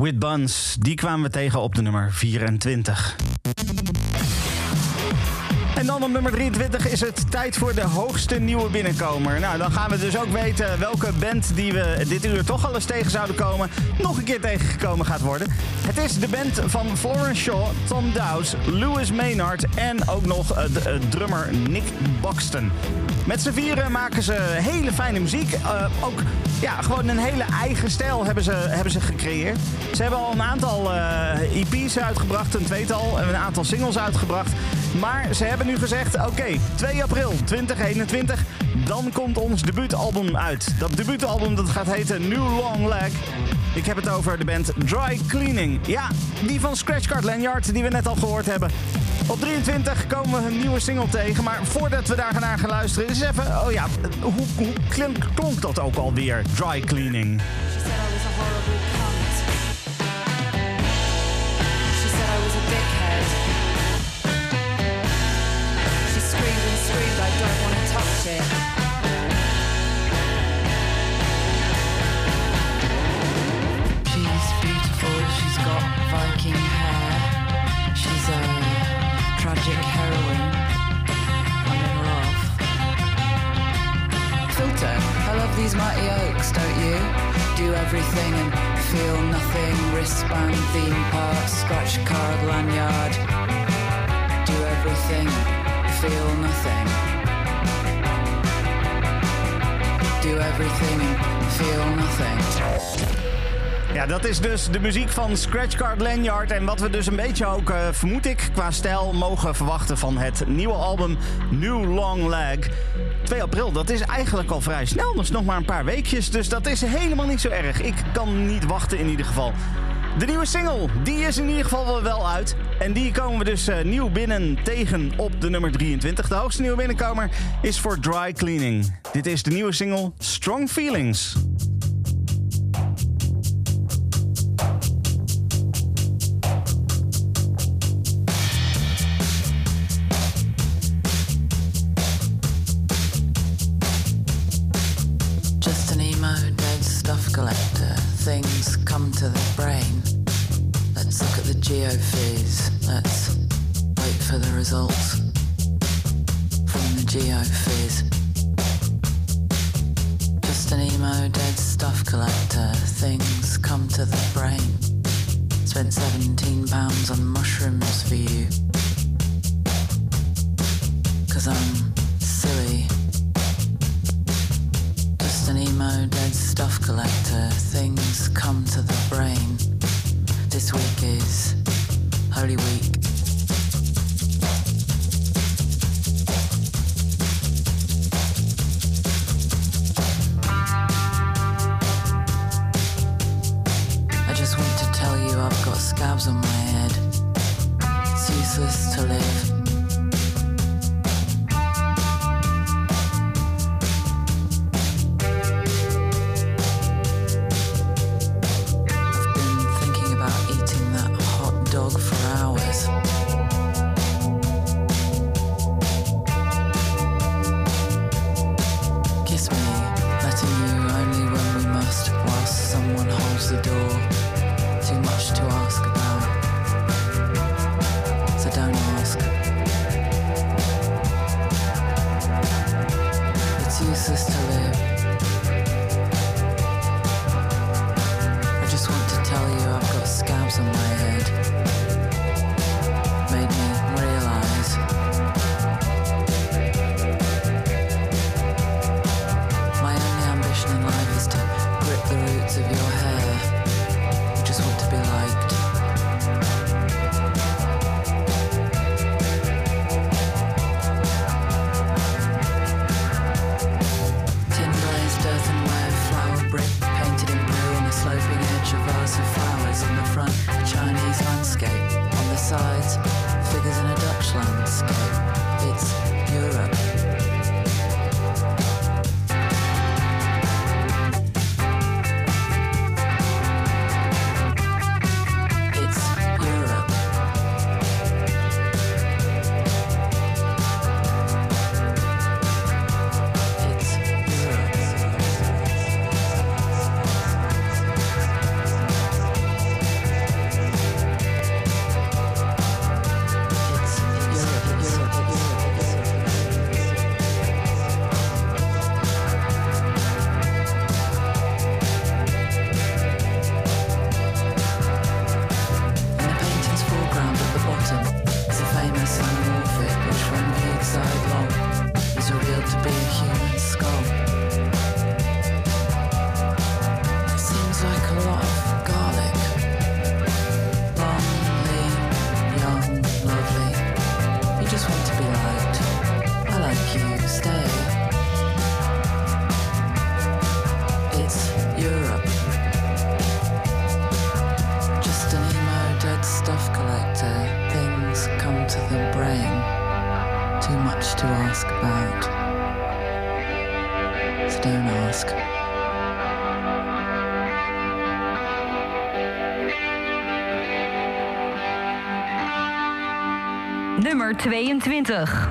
With Buns, die kwamen we tegen op de nummer 24. En dan op nummer 23 is het tijd voor de hoogste nieuwe binnenkomer. Nou, dan gaan we dus ook weten welke band die we dit uur toch al eens tegen zouden komen... nog een keer tegengekomen gaat worden. Het is de band van Florence Shaw, Tom Dowes, Louis Maynard... en ook nog eh, de, eh, drummer Nick Buxton. Met z'n vieren maken ze hele fijne muziek. Eh, ook ja, gewoon een hele eigen stijl hebben ze, hebben ze gecreëerd. Ze hebben al een aantal eh, EP's uitgebracht, een tweetal, en een aantal singles uitgebracht. Maar ze hebben nu gezegd, oké, 2 april 2021, dan komt ons debuutalbum uit. Dat debuutalbum dat gaat heten New Long Leg. Ik heb het over de band Dry Cleaning. Ja, die van Scratchcard Lanyard, die we net al gehoord hebben. Op 23 komen we een nieuwe single tegen. Maar voordat we daar naar gaan luisteren, is even... Oh ja, hoe, hoe klonk dat ook alweer? Dry Cleaning. Do everything and feel nothing. Wristband, theme park, scratch card, lanyard. Do everything, feel nothing. Do everything and feel nothing. Ja, dat is dus de muziek van Scratchcard Lanyard. En wat we dus een beetje ook, eh, vermoed ik, qua stijl mogen verwachten van het nieuwe album New Long Leg. 2 april, dat is eigenlijk al vrij snel. Dat is nog maar een paar weekjes, dus dat is helemaal niet zo erg. Ik kan niet wachten in ieder geval. De nieuwe single, die is in ieder geval wel- uit. En die komen we dus eh, nieuw binnen tegen op de nummer 23. De hoogste nieuwe binnenkomer is voor Dry Cleaning. Dit is de nieuwe single Strong Feelings. Just an emo dead stuff collector. Things come to the brain. Spent 17 pounds on mushrooms for you. Cause I'm silly. Just an emo dead stuff collector. Things come to the brain. This week is Holy Week. 20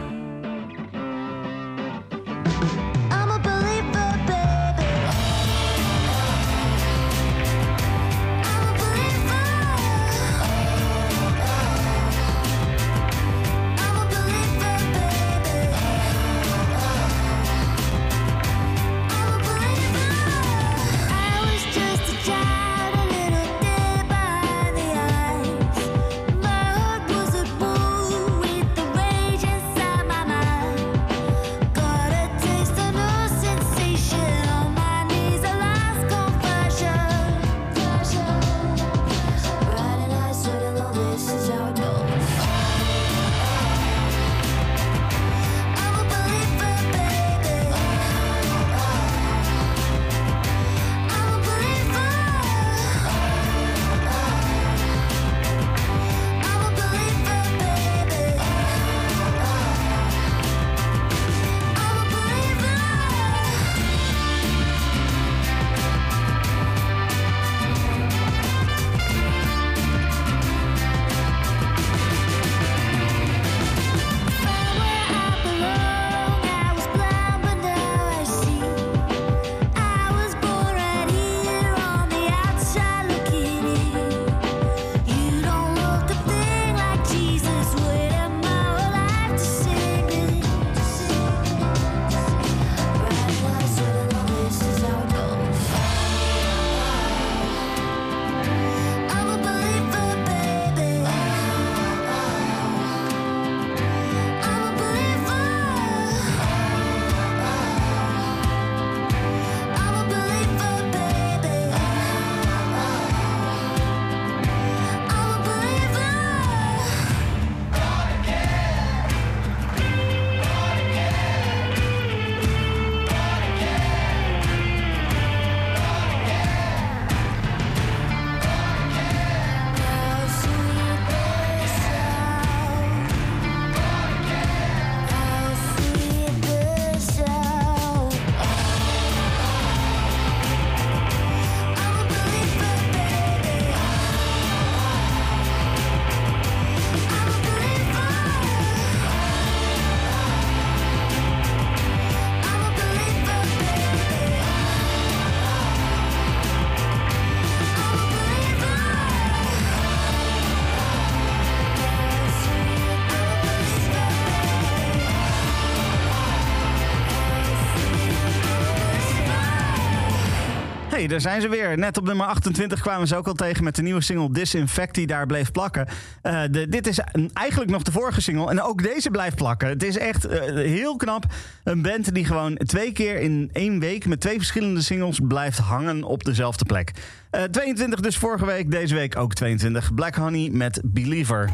Hey, daar zijn ze weer. Net op nummer 28 kwamen ze ook al tegen met de nieuwe single Disinfect die daar bleef plakken. Eh, de, dit is eigenlijk nog de vorige single en ook deze blijft plakken. Het is echt eh, heel knap. Een band die gewoon twee keer in één week met twee verschillende singles blijft hangen op dezelfde plek. Eh, 22 dus vorige week, deze week ook 22. Black Honey met Believer.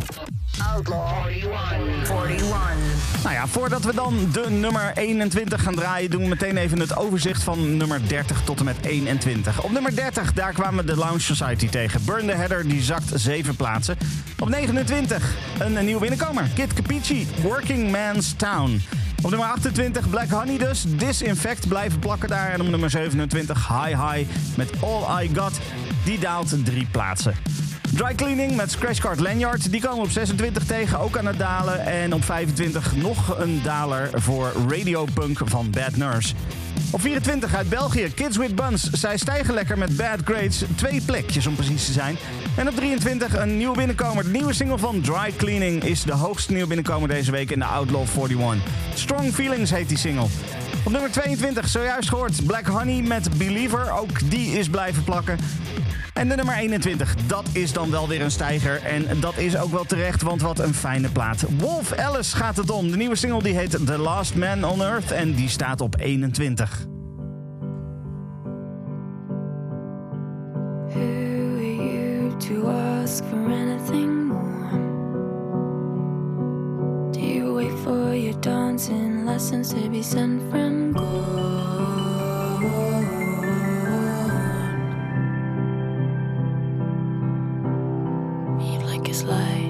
Outlaw 41. 41. Nou ja, voordat we dan de nummer 21 gaan draaien, doen we meteen even het overzicht van nummer 30 tot en met 21. Op nummer 30, daar kwamen we de Lounge Society tegen. Burn the Header, die zakt 7 plaatsen. Op 29, een, een nieuwe binnenkomer. Kid Capici, Working Man's Town. Op nummer 28, Black Honey dus. Disinfect blijven plakken daar. En op nummer 27, High High met All I Got. Die daalt drie plaatsen. Dry Cleaning met Scratchcard Lanyard. Die komen op 26 tegen, ook aan het dalen. En op 25 nog een daler voor Radio Punk van Bad Nurse. Op 24 uit België, Kids with Buns. Zij stijgen lekker met Bad Grades. Twee plekjes om precies te zijn. En op 23 een nieuwe binnenkomer. De nieuwe single van Dry Cleaning is de hoogste nieuwe binnenkomer deze week in de Outlaw 41. Strong Feelings heet die single. Op nummer 22, zojuist gehoord, Black Honey met Believer. Ook die is blijven plakken. En de nummer 21, dat is dan wel weer een stijger. En dat is ook wel terecht, want wat een fijne plaat. Wolf Alice gaat het om. De nieuwe single die heet The Last Man on Earth en die staat op 21. Who are you to ask for anything You wait for your dancing lessons to be sent from God? You'd like his light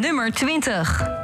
nummer 20.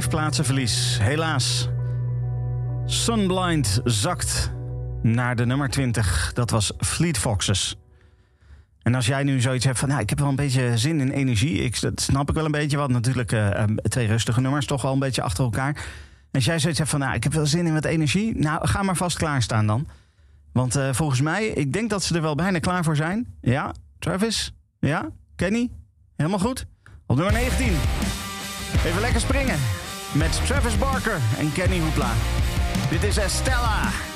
vijf plaatsen verlies. Helaas. Sunblind zakt naar de nummer 20. Dat was Fleet Foxes. En als jij nu zoiets hebt van, nou, ik heb wel een beetje zin in energie. Ik, dat snap ik wel een beetje, want natuurlijk eh, ehm, twee rustige nummers toch wel een beetje achter elkaar. Als jij zoiets hebt van, nou, ik heb wel zin in wat energie. Nou, ga maar vast klaarstaan dan. Want eh, volgens mij, ik denk dat ze er wel bijna klaar voor zijn. Ja, Travis? Ja, Kenny? Helemaal goed. Op nummer 19. Even lekker springen met Travis Barker en Kenny Hoepla. Dit is Estella.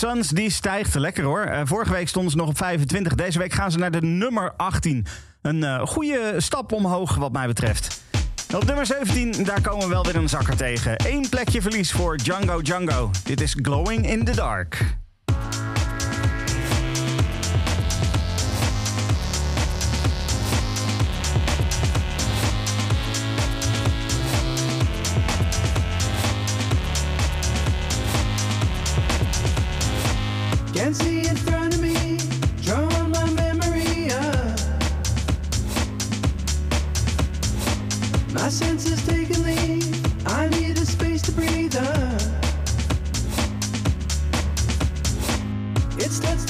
Suns die stijgt lekker hoor. Eh, vorige week stonden ze nog op 25. Deze week gaan ze naar de nummer 18. Een eh, goede stap omhoog wat mij betreft. Op nummer 17, daar komen we wel weer een zakker tegen. Eén plekje verlies voor Django Django. Dit is Glowing in the Dark. My senses take a leave. I need a space to breathe. Up. It's let's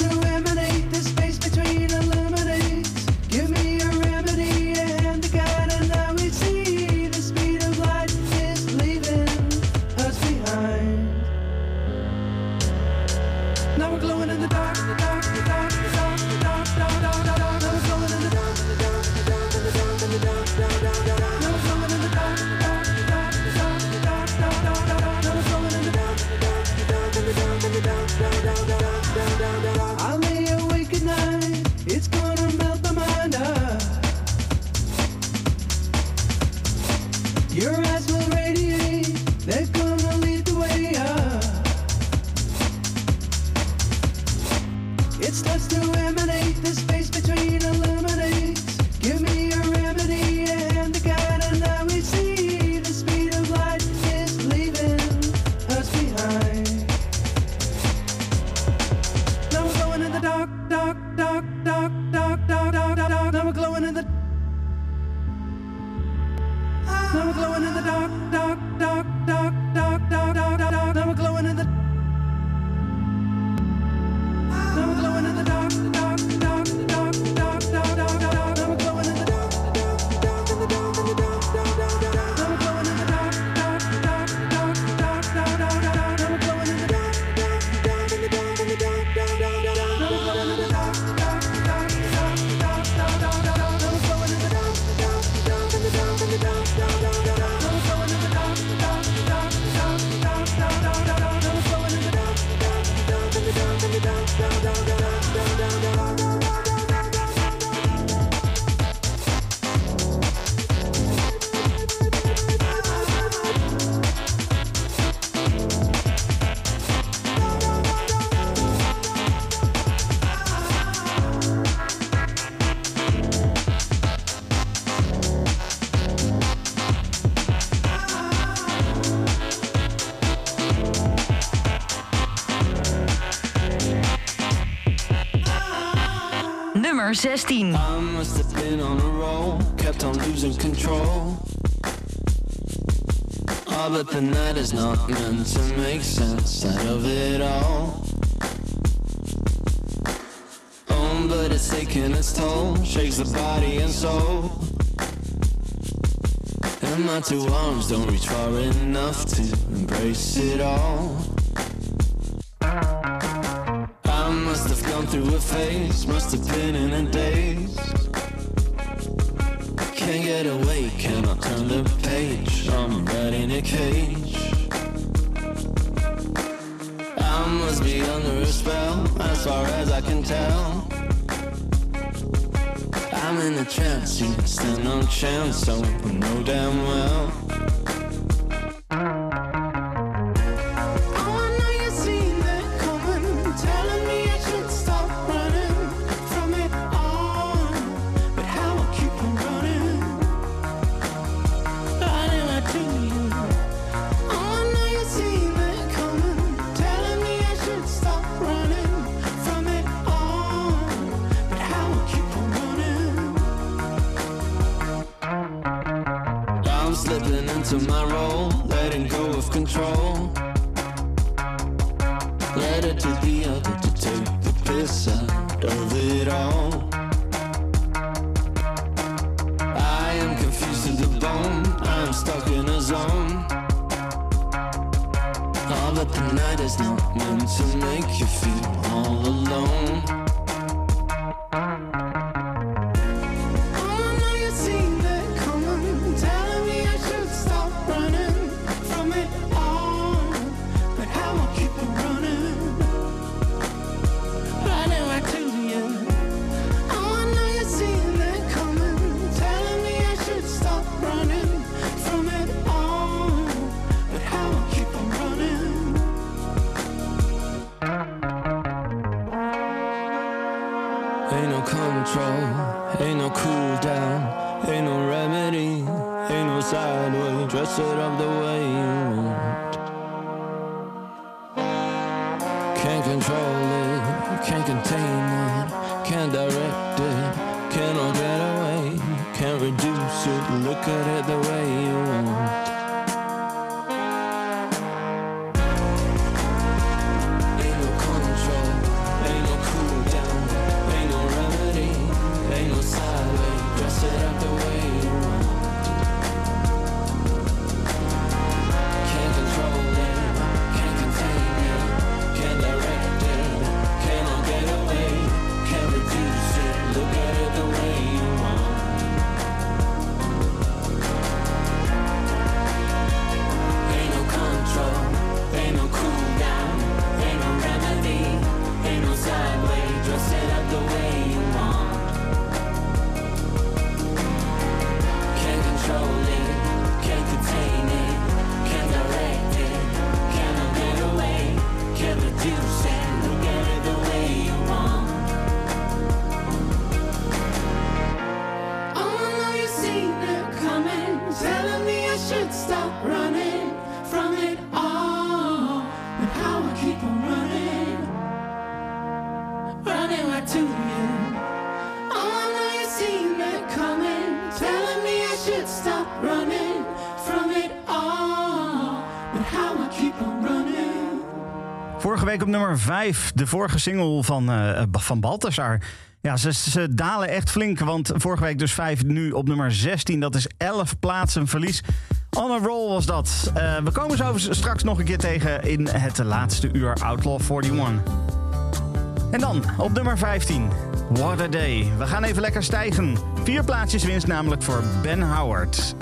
nummer 16. Oh, but the night is not meant to make sense out of it all. Oh, but it's taking its toll, shakes the body and soul. And my two arms don't reach far enough to embrace it all. must have been in a The way. Nummer 5, de vorige single van, eh, van Balthasar. Ja, ze, ze dalen echt flink, want vorige week dus 5, nu op nummer 16. Dat is 11 plaatsen verlies. On a roll was dat. Eh, we komen zo straks nog een keer tegen in het laatste uur Outlaw 41. En dan op nummer 15, What a Day. We gaan even lekker stijgen. Vier plaatsjes winst namelijk voor Ben Howard.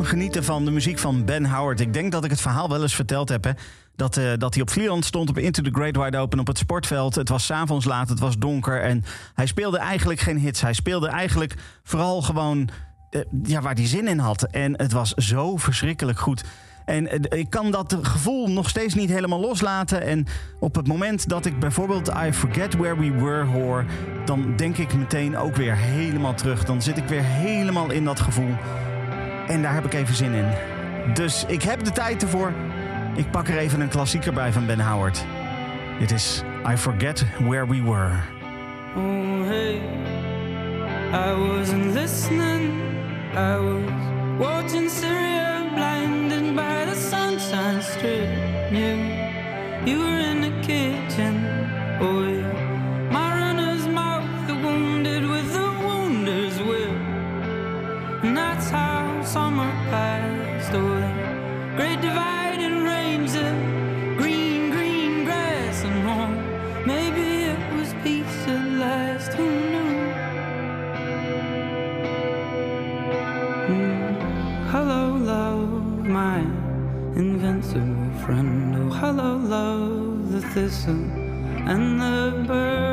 Genieten van de muziek van Ben Howard. Ik denk dat ik het verhaal wel eens verteld heb. Hè? Dat, eh, dat hij op Vlieland stond op Into the Great Wide Open op het sportveld. Het was s'avonds laat, het was donker. En hij speelde eigenlijk geen hits. Hij speelde eigenlijk vooral gewoon eh, ja, waar hij zin in had. En het was zo verschrikkelijk goed. En eh, ik kan dat gevoel nog steeds niet helemaal loslaten. En op het moment dat ik bijvoorbeeld I Forget Where We Were hoor... dan denk ik meteen ook weer helemaal terug. Dan zit ik weer helemaal in dat gevoel. En daar heb ik even zin in. Dus ik heb de tijd ervoor. Ik pak er even een klassieker bij van Ben Howard. Dit is I Forget Where We Were. Oh, hey. I wasn't listening. I was watching Syria, blinded by the sunshine strip. You, you were in the kitchen. Oh, thistle and the burr.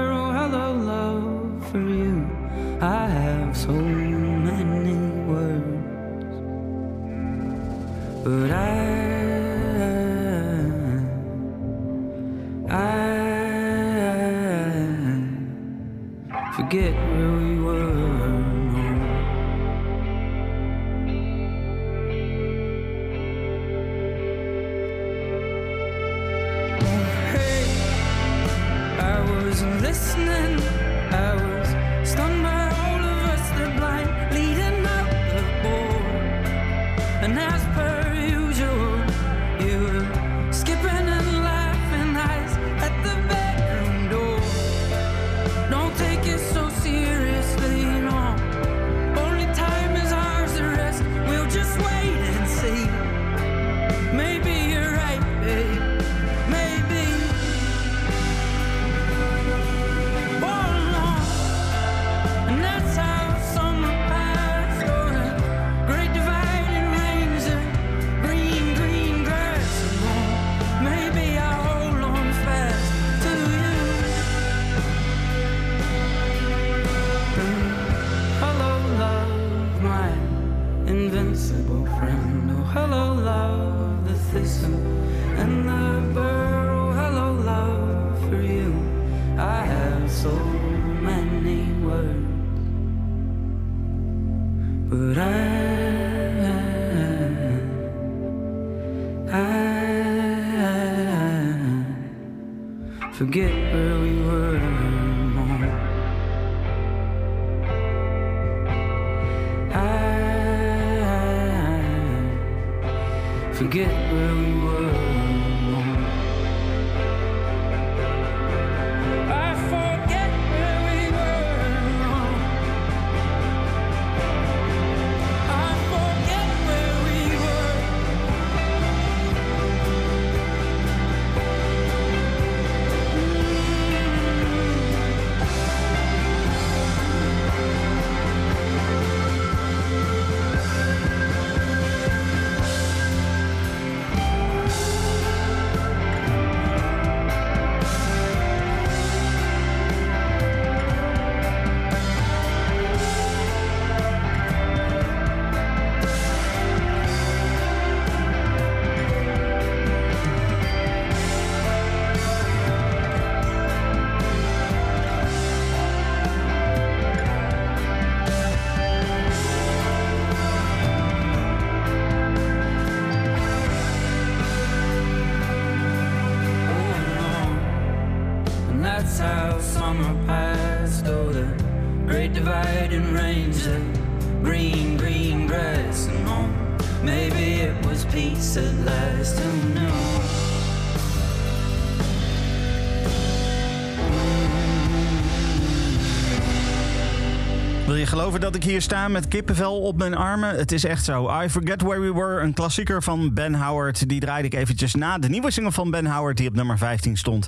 Ik hier sta met kippenvel op mijn armen? Het is echt zo. I Forget Where We Were, een klassieker van Ben Howard. Die draaide ik eventjes na. De nieuwe single van Ben Howard die op nummer 15 stond.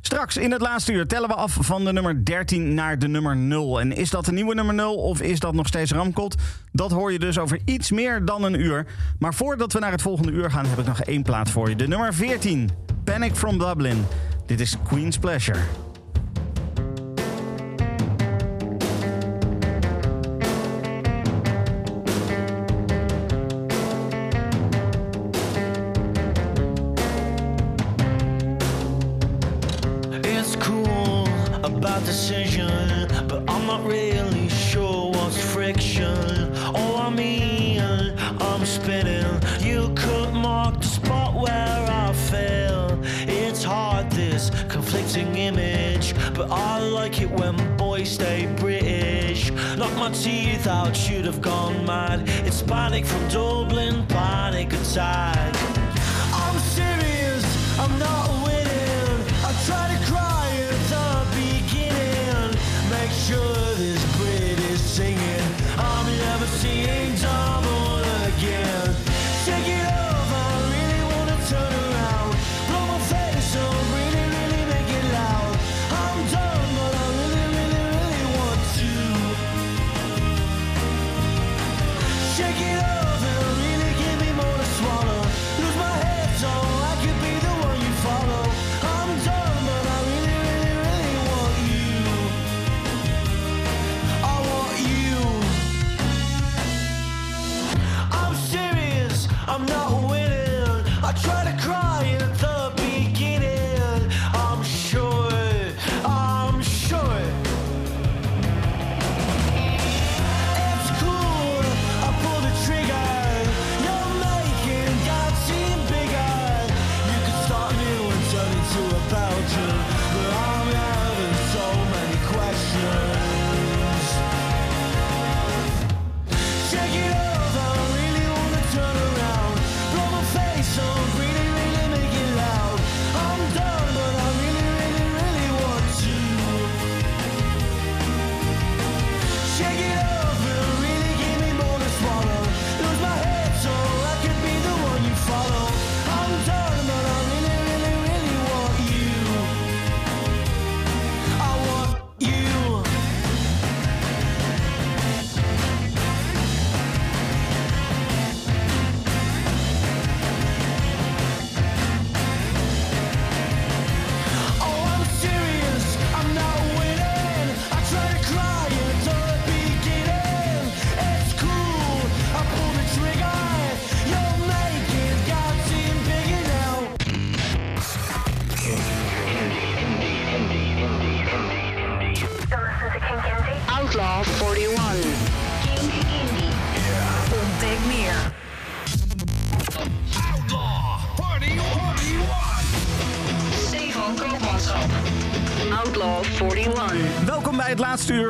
Straks in het laatste uur tellen we af van de nummer 13 naar de nummer 0. En is dat de nieuwe nummer 0 of is dat nog steeds Ramkot? Dat hoor je dus over iets meer dan een uur. Maar voordat we naar het volgende uur gaan heb ik nog één plaat voor je. De nummer 14, Panic from Dublin. Dit is Queen's Pleasure.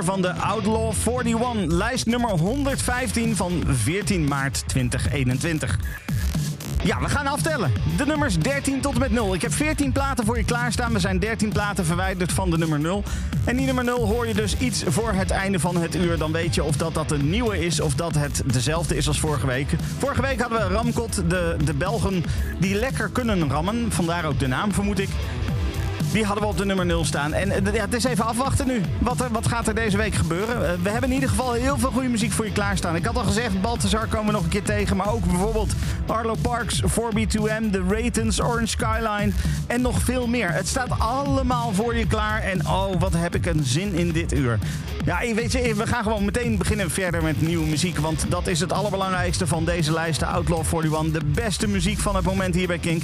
Van de Outlaw 41, lijst nummer 115 van 14 maart 2021. Ja, we gaan aftellen. De nummers 13 tot en met 0. Ik heb 14 platen voor je klaarstaan. We zijn 13 platen verwijderd van de nummer 0. En die nummer 0 hoor je dus iets voor het einde van het uur. Dan weet je of dat, dat een nieuwe is of dat het dezelfde is als vorige week. Vorige week hadden we Ramkot, de, de Belgen die lekker kunnen rammen. Vandaar ook de naam, vermoed ik. Die hadden we op de nummer 0 staan. En eh, ja, het is even afwachten nu. Wat, er, wat gaat er deze week gebeuren? Eh, we hebben in ieder geval heel veel goede muziek voor je klaarstaan. Ik had al gezegd, Balthazar komen we nog een keer tegen. Maar ook bijvoorbeeld Arlo Parks, 4B2M, The Ratons, Orange Skyline en nog veel meer. Het staat allemaal voor je klaar. En oh, wat heb ik een zin in dit uur. Ja, weet je, we gaan gewoon meteen beginnen verder met nieuwe muziek. Want dat is het allerbelangrijkste van deze lijst, de Outlaw 41. De beste muziek van het moment hier bij Kink.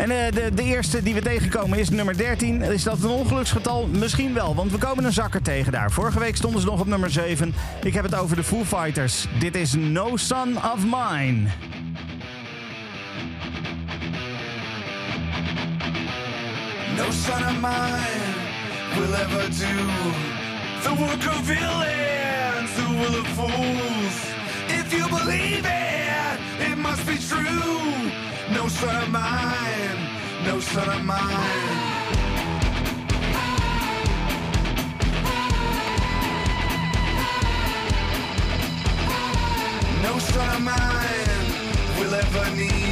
En eh, de, de eerste die we tegenkomen is nummer 13. Is dat een ongeluksgetal? Misschien wel, want we komen een zakker tegen daar. Vorige week stonden ze nog op nummer 7. Ik heb het over de Foo Fighters. Dit is No Son of Mine. No son of mine will ever do the work of villains who will of fools. If you believe it, it must be true. No son of mine, no son of mine. No son of mine will ever need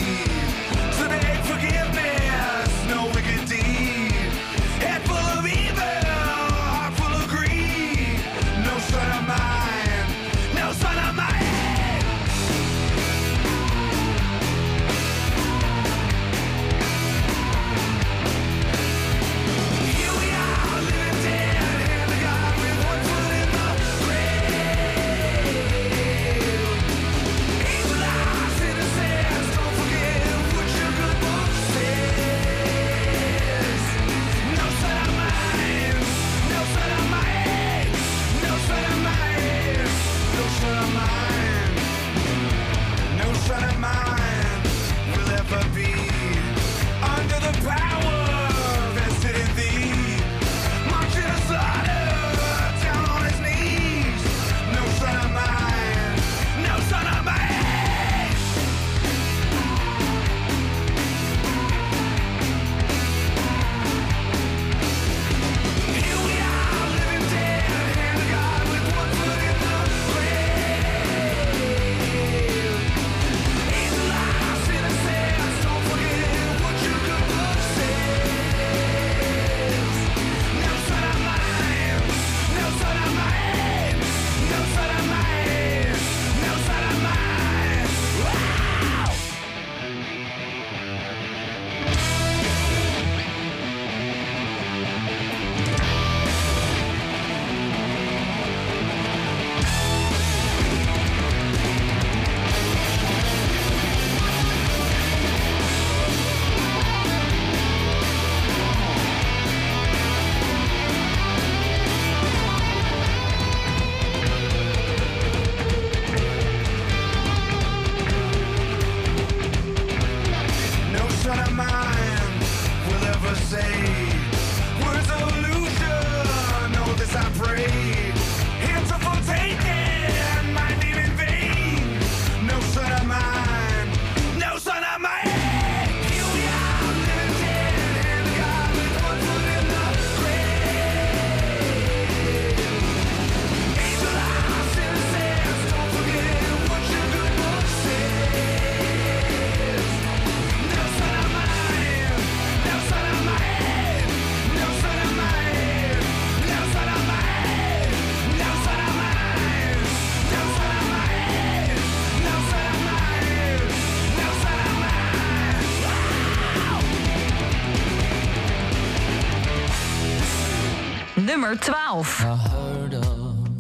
nummer 12. I heard of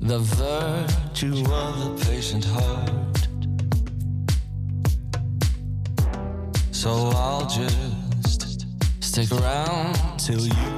the virtue of the patient heart. So I'll just stick around till you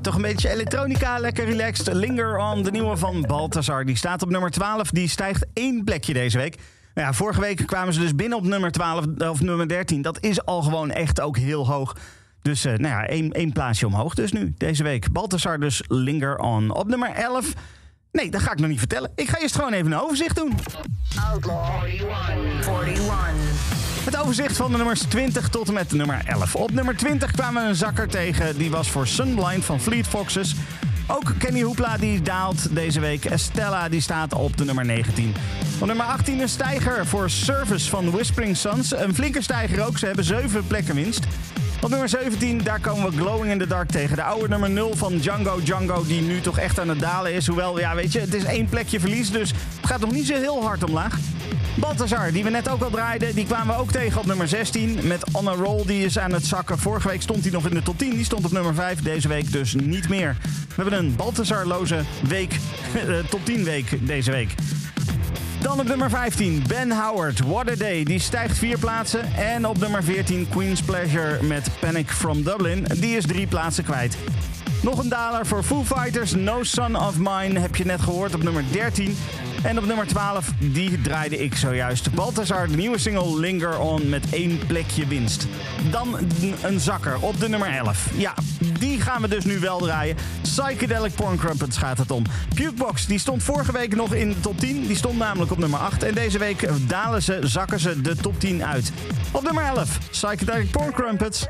Ja, toch een beetje elektronica, lekker relaxed. Linger on, de nieuwe van Balthazar. Die staat op nummer 12, die stijgt één plekje deze week. Nou ja, vorige week kwamen ze dus binnen op nummer 12 of nummer 13. Dat is al gewoon echt ook heel hoog. Dus eh, nou ja, één, één plaatsje omhoog dus nu, deze week. Balthazar dus Linger on. Op nummer 11... Nee, dat ga ik nog niet vertellen. Ik ga eerst gewoon even een overzicht doen. Outlaw 41. 41. Het overzicht van de nummers 20 tot en met nummer 11. Op nummer 20 kwamen we een zakker tegen. Die was voor Sunblind van Fleet Foxes. Ook Kenny Hoopla die daalt deze week. Estella die staat op de nummer 19. Op nummer 18 een stijger voor Service van Whispering Suns. Een flinke stijger ook. Ze hebben 7 plekken winst. Op nummer 17, daar komen we Glowing in the Dark tegen. De oude nummer 0 van Django Django, die nu toch echt aan het dalen is. Hoewel, ja, weet je, het is één plekje verlies, dus het gaat nog niet zo heel hard omlaag. Balthazar, die we net ook al draaiden, die kwamen we ook tegen op nummer 16. Met On a Roll, die is aan het zakken. Vorige week stond hij nog in de top 10, die stond op nummer 5. Deze week dus niet meer. We hebben een Balthazar-loze week, eh, top 10 week deze week. Dan op nummer 15, Ben Howard, What a Day. Die stijgt vier plaatsen. En op nummer 14, Queen's Pleasure met Panic from Dublin. Die is drie plaatsen kwijt. Nog een daler voor Foo Fighters, No Son of Mine, heb je net gehoord op nummer 13. En op nummer 12, die draaide ik zojuist. Balthazar, de nieuwe single Linger On met één plekje winst. Dan een zakker op de nummer 11. Ja, die gaan we dus nu wel draaien. Psychedelic Porn Crumpets gaat het om. Pukebox, die stond vorige week nog in de top 10. Die stond namelijk op nummer 8. En deze week dalen ze, zakken ze de top 10 uit. Op nummer 11, Psychedelic Porn Crumpets.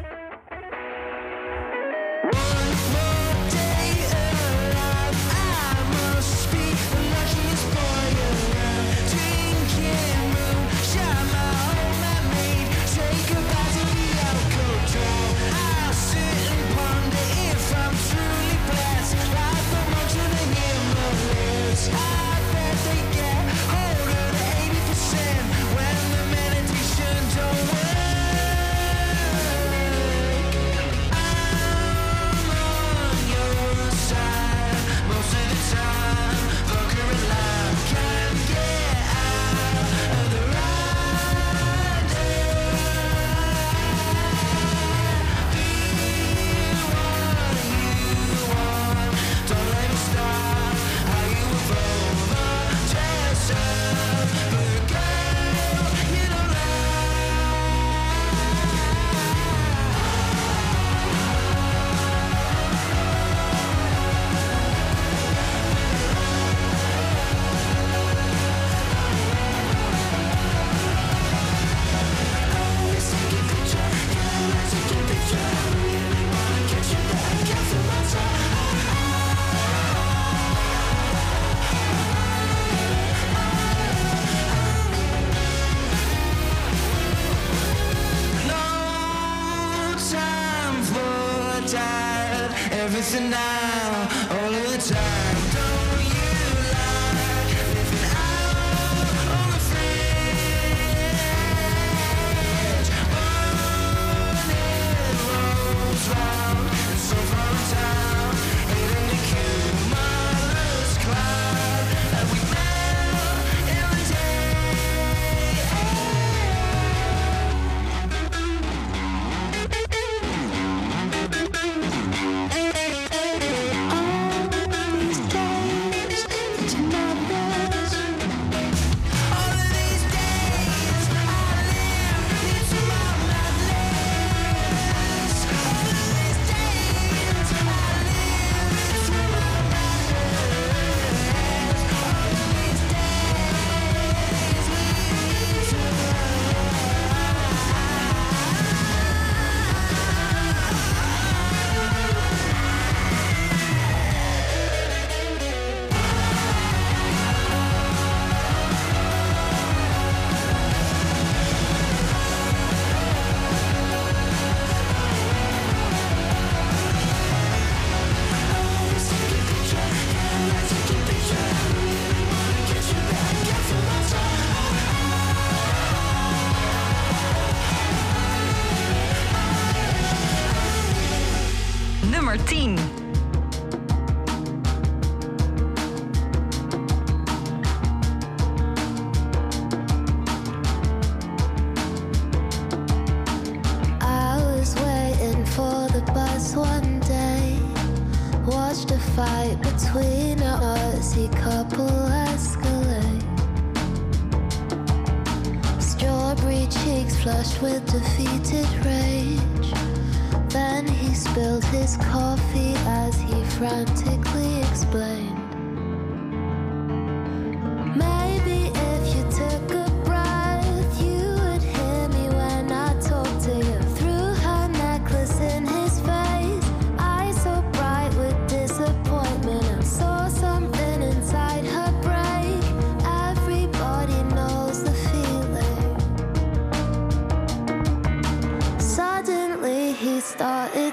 Coffee as he frantically explained.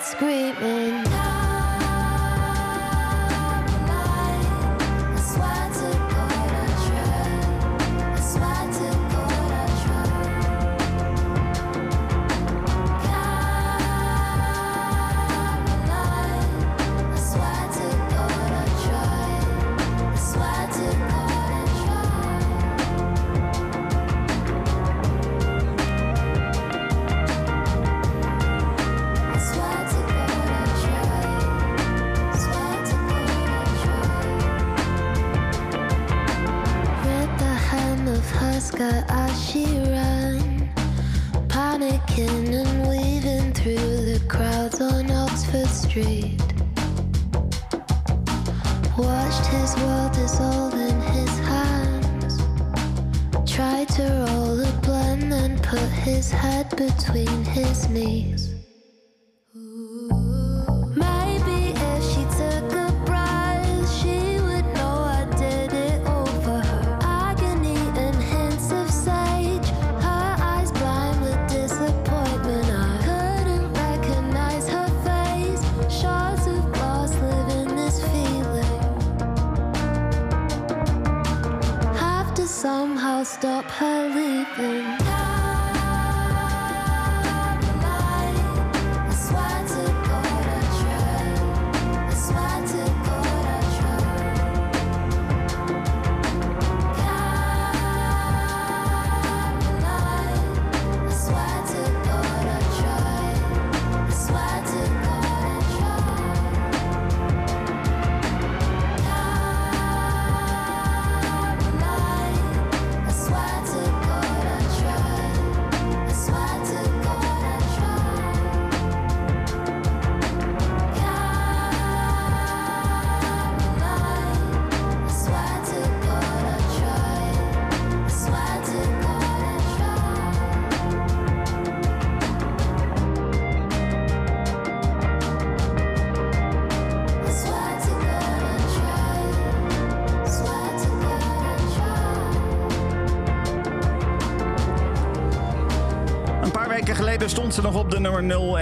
Screaming.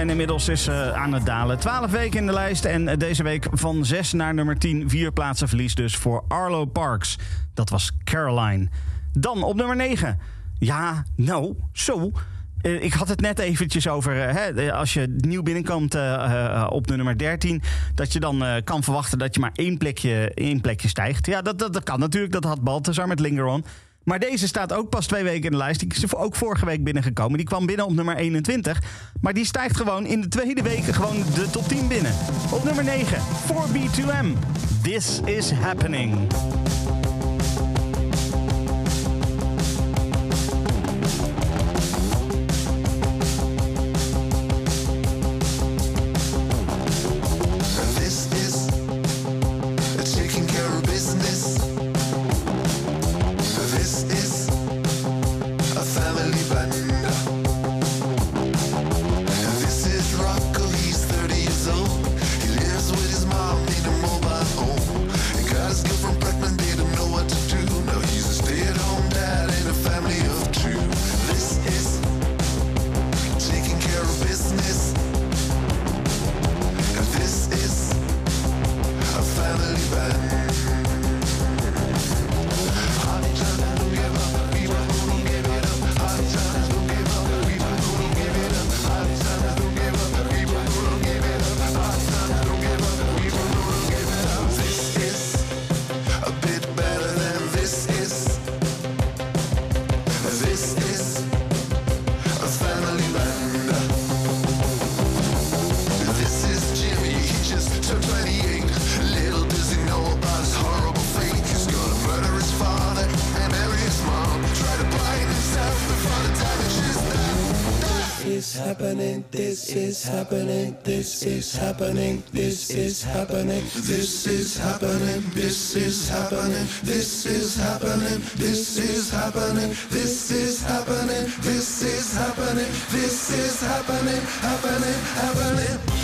Nummer 0 en inmiddels is ze aan het dalen. 12 weken in de lijst en eh, deze week van 6 naar nummer 10. Vier plaatsen verlies dus voor Arlo Parks. Dat was Caroline. Dan op nummer 9. Ja, nou, zo. Eh, Ik had het net eventjes over, eh, hè, eh, als je nieuw binnenkomt eh, eh, op de nummer 13... dat je dan eh, kan verwachten dat je maar één plekje, één plekje stijgt. Ja, dat, dat, dat kan natuurlijk. Dat had Balthazar met Linger On. Maar deze staat ook pas twee weken in de lijst. Die is ook vorige week binnengekomen. Die kwam binnen op nummer 21. Maar die stijgt gewoon in de tweede week gewoon de top 10 binnen. Op nummer 9, 4B2M. This is happening. This is happening, this is happening, this is happening, this is happening, this is happening, this is happening, this is happening, this is happening, this is happening, this is happening, happening, happening. Happening,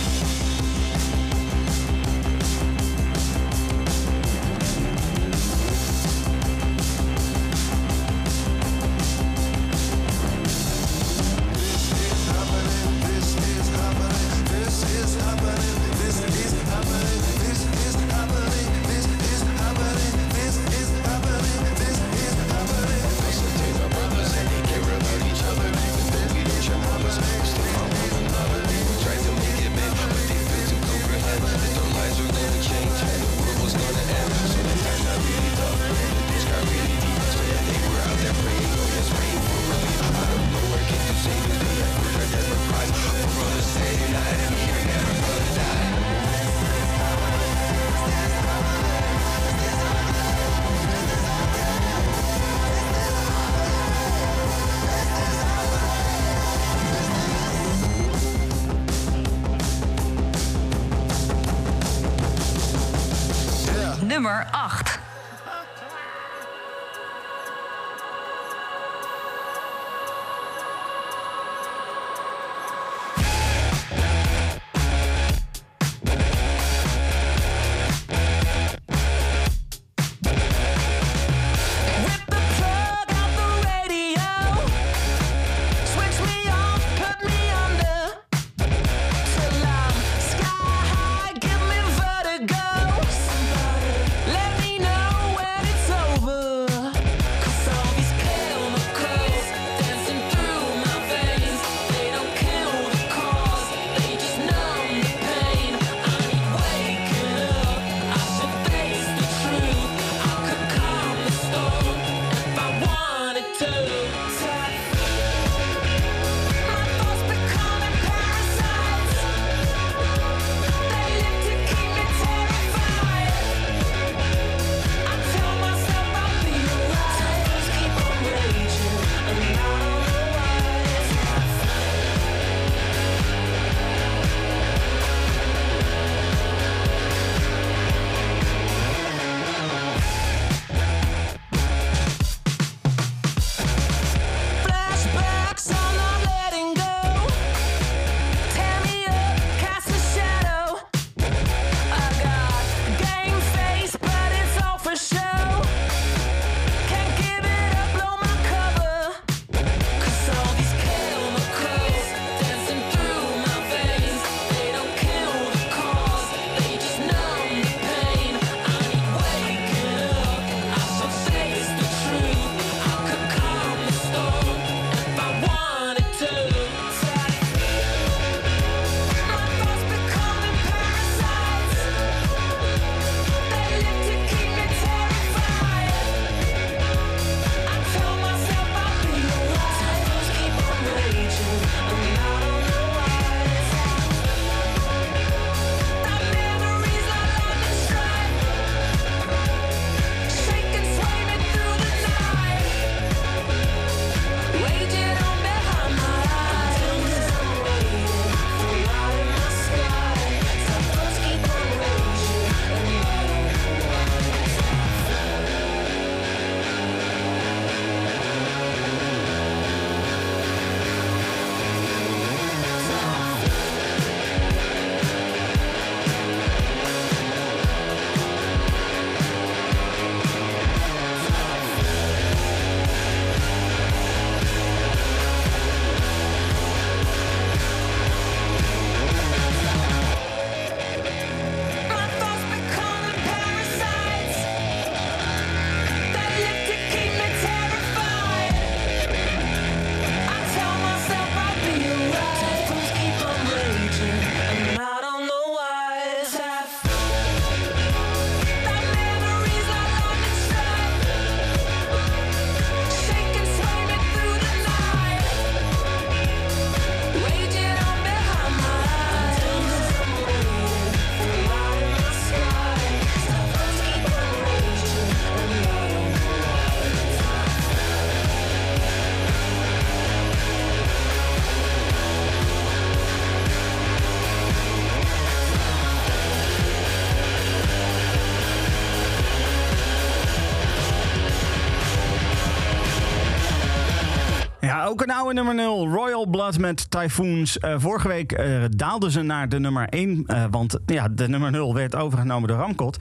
Ook een oude nummer 0, Royal Blood met Typhoons. Uh, vorige week uh, daalden ze naar de nummer 1, uh, eh, want ja, de nummer 0 werd overgenomen door Ramkot.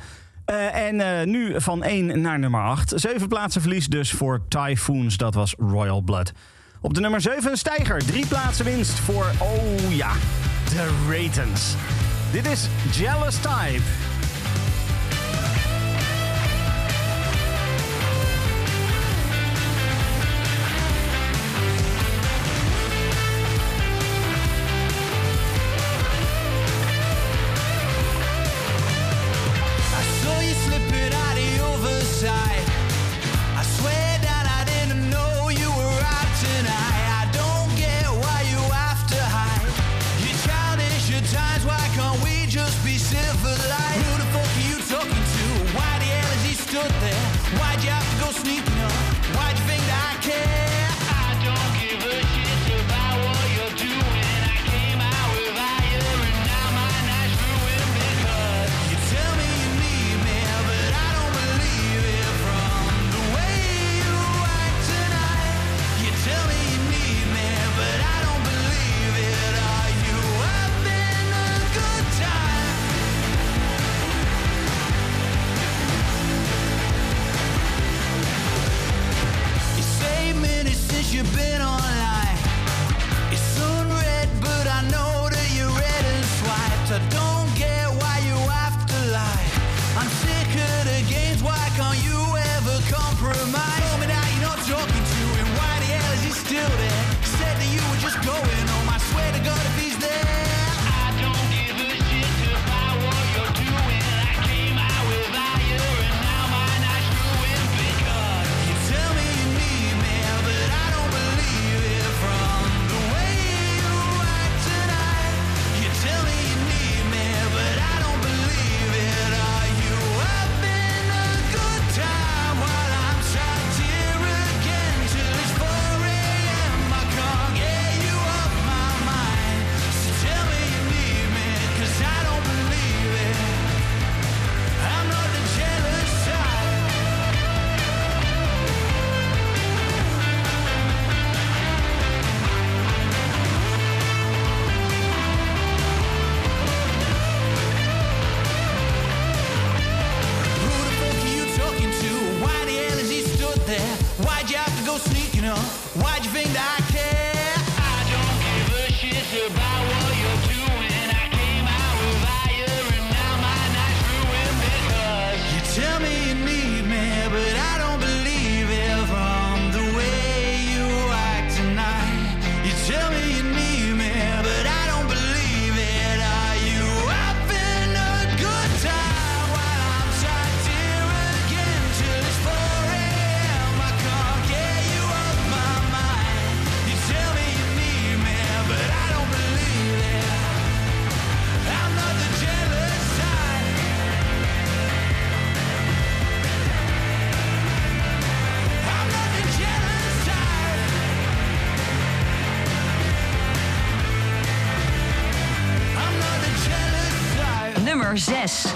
en nu van 1 naar nummer 8. Zeven plaatsen verlies dus voor Typhoons, dat was Royal Blood. Op de nummer 7 een stijger, drie plaatsen winst voor, oh ja, de Ratens. Dit is Jealous Type. Nummer 6.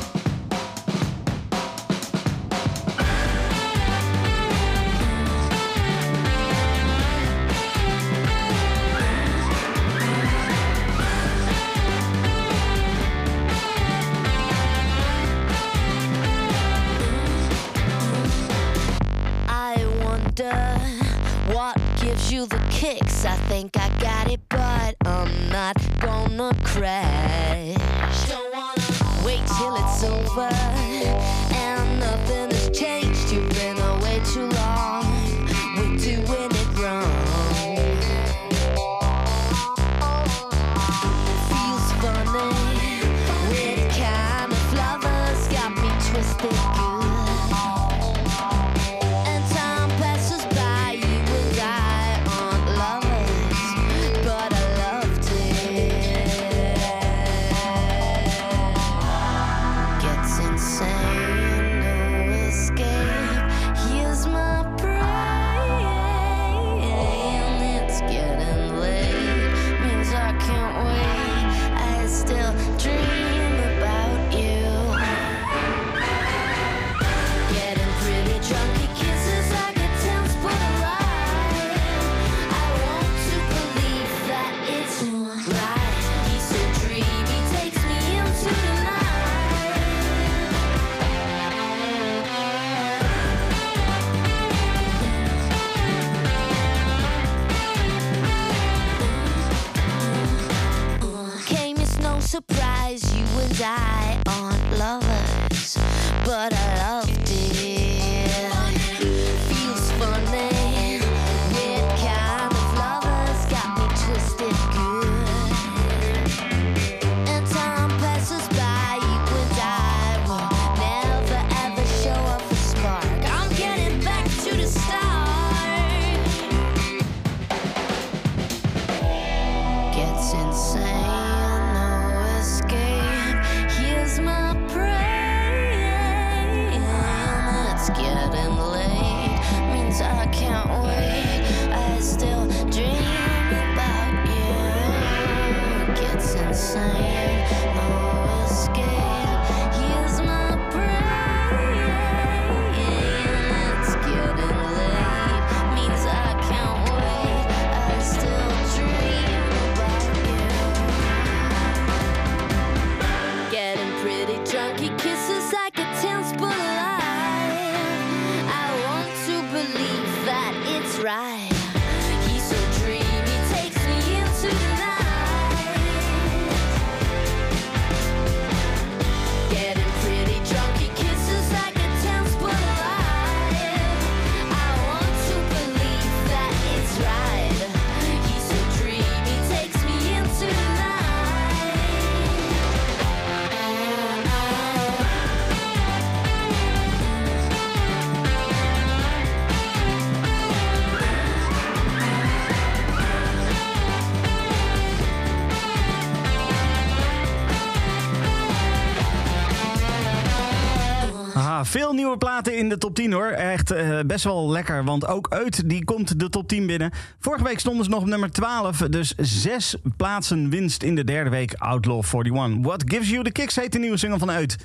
Veel nieuwe platen in de top 10 hoor. Echt eh, best wel lekker. Want ook Uit die komt de top 10 binnen. Vorige week stonden ze nog op nummer 12. Dus zes plaatsen winst in de derde week Outlaw 41. What Gives You The Kicks heet de nieuwe single van Uit.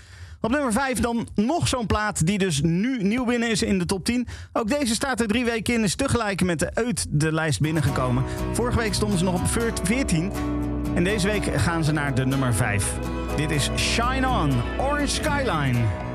Op nummer 5 dan nog zo'n plaat die dus nu nieuw binnen is in de top 10. Ook deze staat er drie weken in. Is tegelijk met de Uit de lijst binnengekomen. Vorige week stonden ze nog op 14. En deze week gaan ze naar de nummer 5. Dit is Shine On, Orange Skyline.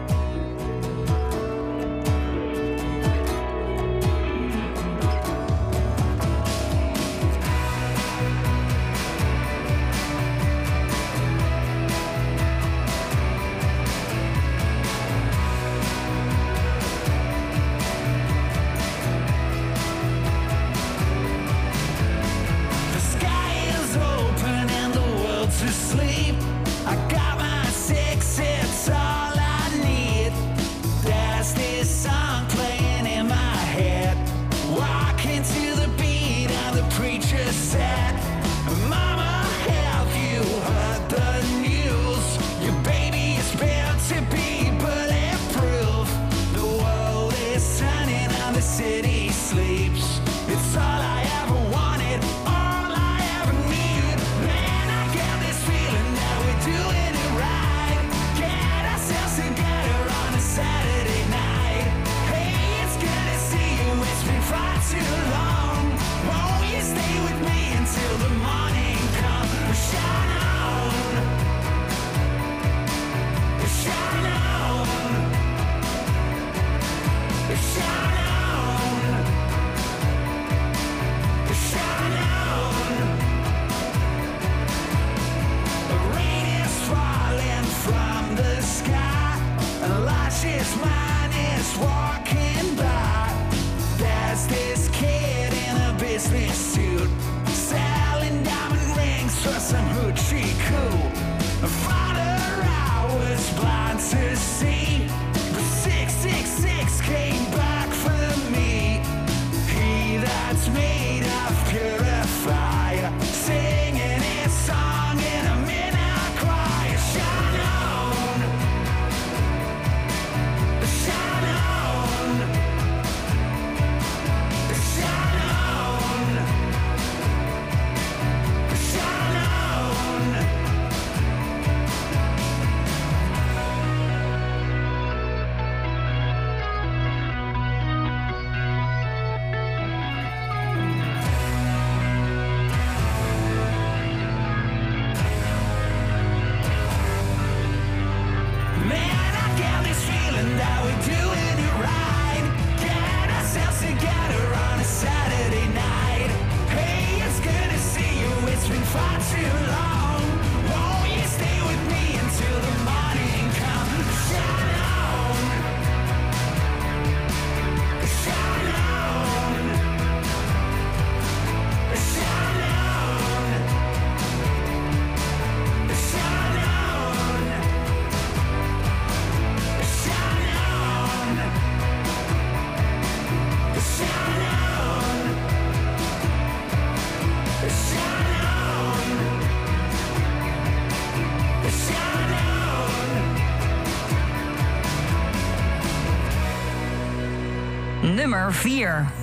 nummer 4.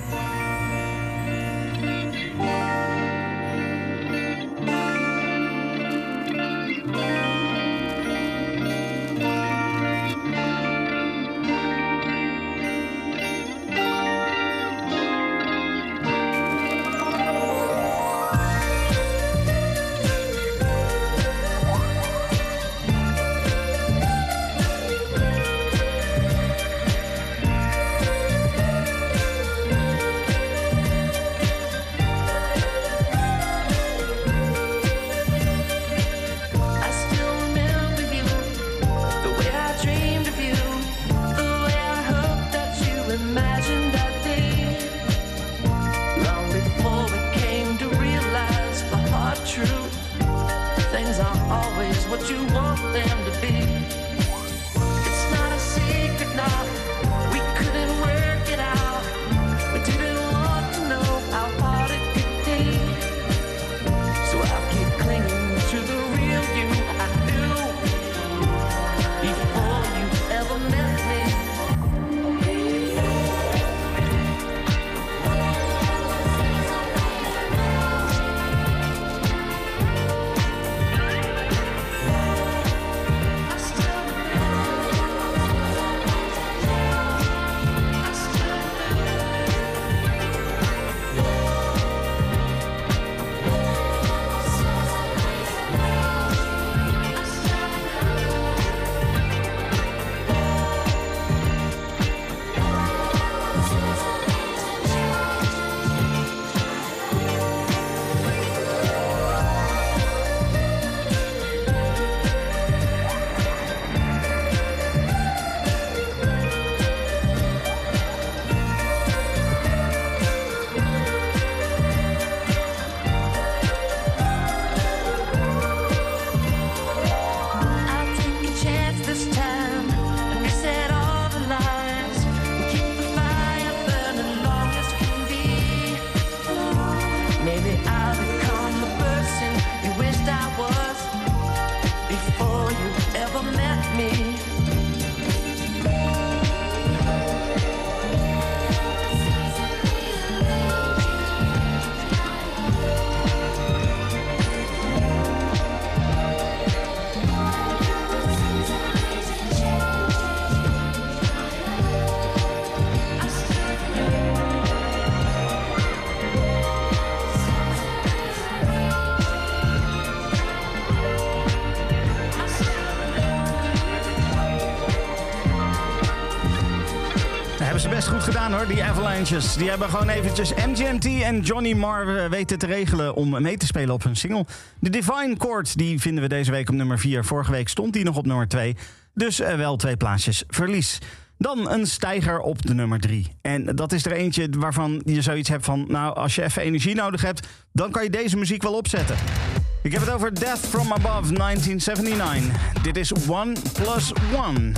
die Avalanches. Die hebben gewoon eventjes MGMT en Johnny Marr eh, weten te regelen om mee te spelen op hun single. De Divine Court, die vinden we deze week op nummer 4. Vorige week stond die nog op nummer 2. Dus eh, wel twee plaatsjes verlies. Dan een stijger op de nummer 3. En dat is er eentje waarvan je zoiets hebt van... nou, als je even energie nodig hebt, dan kan je deze muziek wel opzetten. Ik heb het over Death From Above 1979. Dit is One Plus One.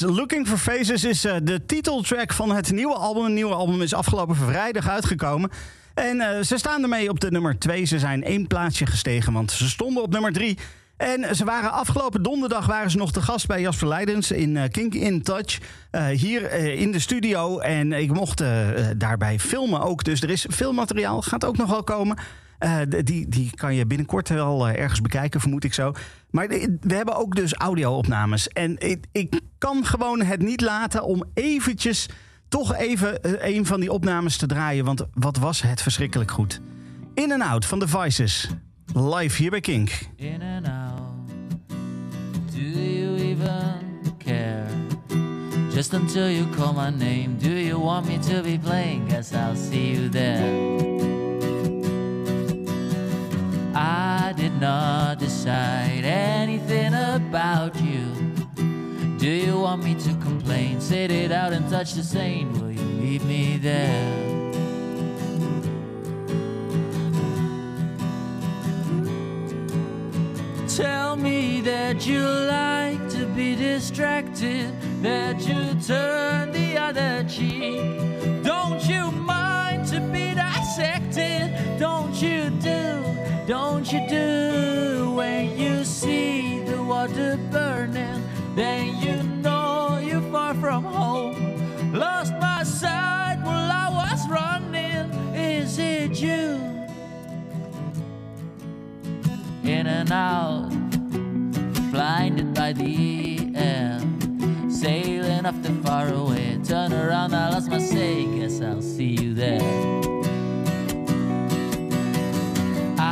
Looking for Faces is eh, de titeltrack van het nieuwe album. Het nieuwe album is afgelopen vrijdag uitgekomen. En eh, ze staan ermee op de nummer 2. Ze zijn één plaatsje gestegen, want ze stonden op nummer 3. En ze waren afgelopen donderdag waren ze nog te gast bij Jasper Leidens in eh, Kink in Touch. hier in de studio. En ik mocht daarbij filmen ook. Dus er is filmmateriaal, gaat ook nog wel komen. Eh, die, die kan je binnenkort wel eh, ergens bekijken, vermoed ik zo. Maar we hebben ook dus audio-opnames. En ik, ik kan gewoon het niet laten om eventjes... toch even eh, een van die opnames te draaien. Want wat was het verschrikkelijk goed. In and Out van The Vices. Live hier bij Kink. In and out. Do you even care? Just until you call my name. Do you want me to be playing? Guess I'll see you there. I did not decide anything about you. Do you want me to complain? Sit it out and touch the same. Will you meet me there? Tell me that you like to be distracted, that you turn the other cheek. Don't you mind to be dissected? Don't you do, don't you do when you see the water burning? Then you know you're far from home. Lost my sight while I was running. Is it you? in and out, blinded by the air. Sailing off the far away, turn around, I lost my say, guess I'll see you there.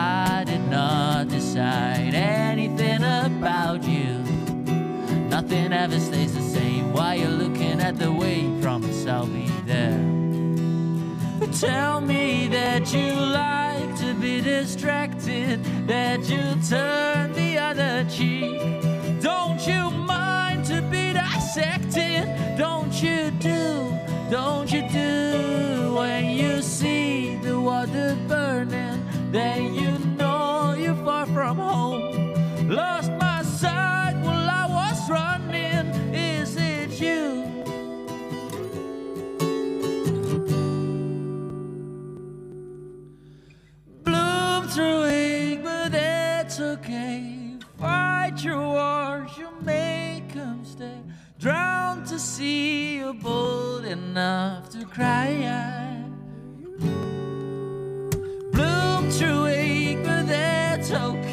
I did not decide anything about you. Nothing ever stays the same while you're looking at the wave. Promise I'll be there. Tell me that you like to be distracted, that you turn the other cheek. Don't you mind to be dissected? Don't you do, don't you do when you see the water burning? Then you from home. Lost my sight while I was running. Is it you? bloom through it, but that's okay. Fight your wars, you make them stay. Drown to see you're bold enough to cry. out. Bloom through it, but that's okay.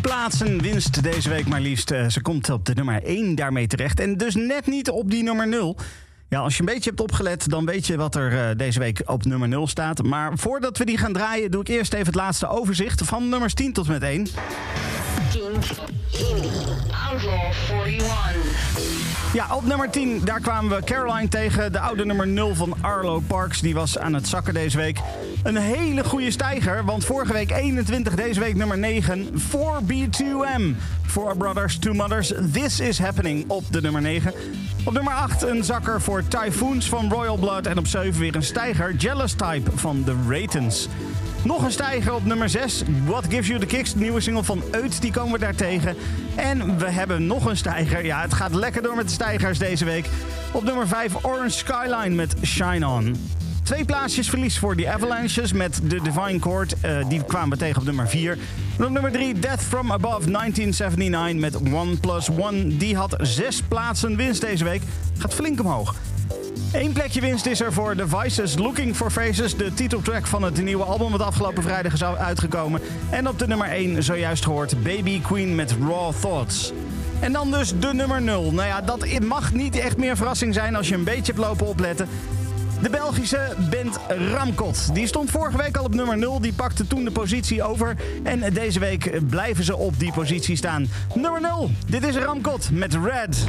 Plaatsen winst deze week maar liefst. Eh, Ze komt op de nummer 1 daarmee terecht. En dus net niet op die nummer 0. Ja, als je een beetje hebt opgelet, dan weet je wat er eh, deze week op nummer 0 staat. Maar voordat we die gaan draaien, doe ik eerst even het laatste overzicht van nummers 10 tot met 1. Kink Indie Outlaw 41. Ja, op nummer 10, daar kwamen we Caroline tegen. De oude nummer 0 van Arlo Parks. Die was aan het zakken deze week. Een hele goede stijger, want vorige week 21, deze week nummer 9. 4B2M. Four Brothers, Two Mothers. This is Happening op de nummer 9. Op nummer 8 een zakker voor Typhoons van Royal Blood. En op 7 weer een stijger, Jealous Type van The Ratons. Nog een stijger op nummer 6. What Gives You The Kicks, de nieuwe single van Eut, die komen we daar tegen. En we hebben nog een stijger. Ja, het gaat lekker door met de stijgers deze week. Op nummer 5 Orange Skyline met Shine On. Twee plaatsjes verlies voor die Avalanches met de Divine Chord. Eh, die kwamen we tegen op nummer 4. En op nummer 3 Death From Above 1979 met One Plus One. Die had zes plaatsen winst deze week. Gaat flink omhoog. Eén plekje winst is er voor The Vices Looking for Faces. De titeltrack van het nieuwe album wat afgelopen vrijdag is uitgekomen. En op de nummer 1 zojuist gehoord Baby Queen met Raw Thoughts. En dan dus de nummer 0. Nou ja, dat mag niet echt meer verrassing zijn als je een beetje hebt lopen opletten. De Belgische band Ramkot. Die stond vorige week al op nummer 0. Die pakte toen de positie over. En deze week blijven ze op die positie staan. Nummer 0. Dit is Ramkot met Red.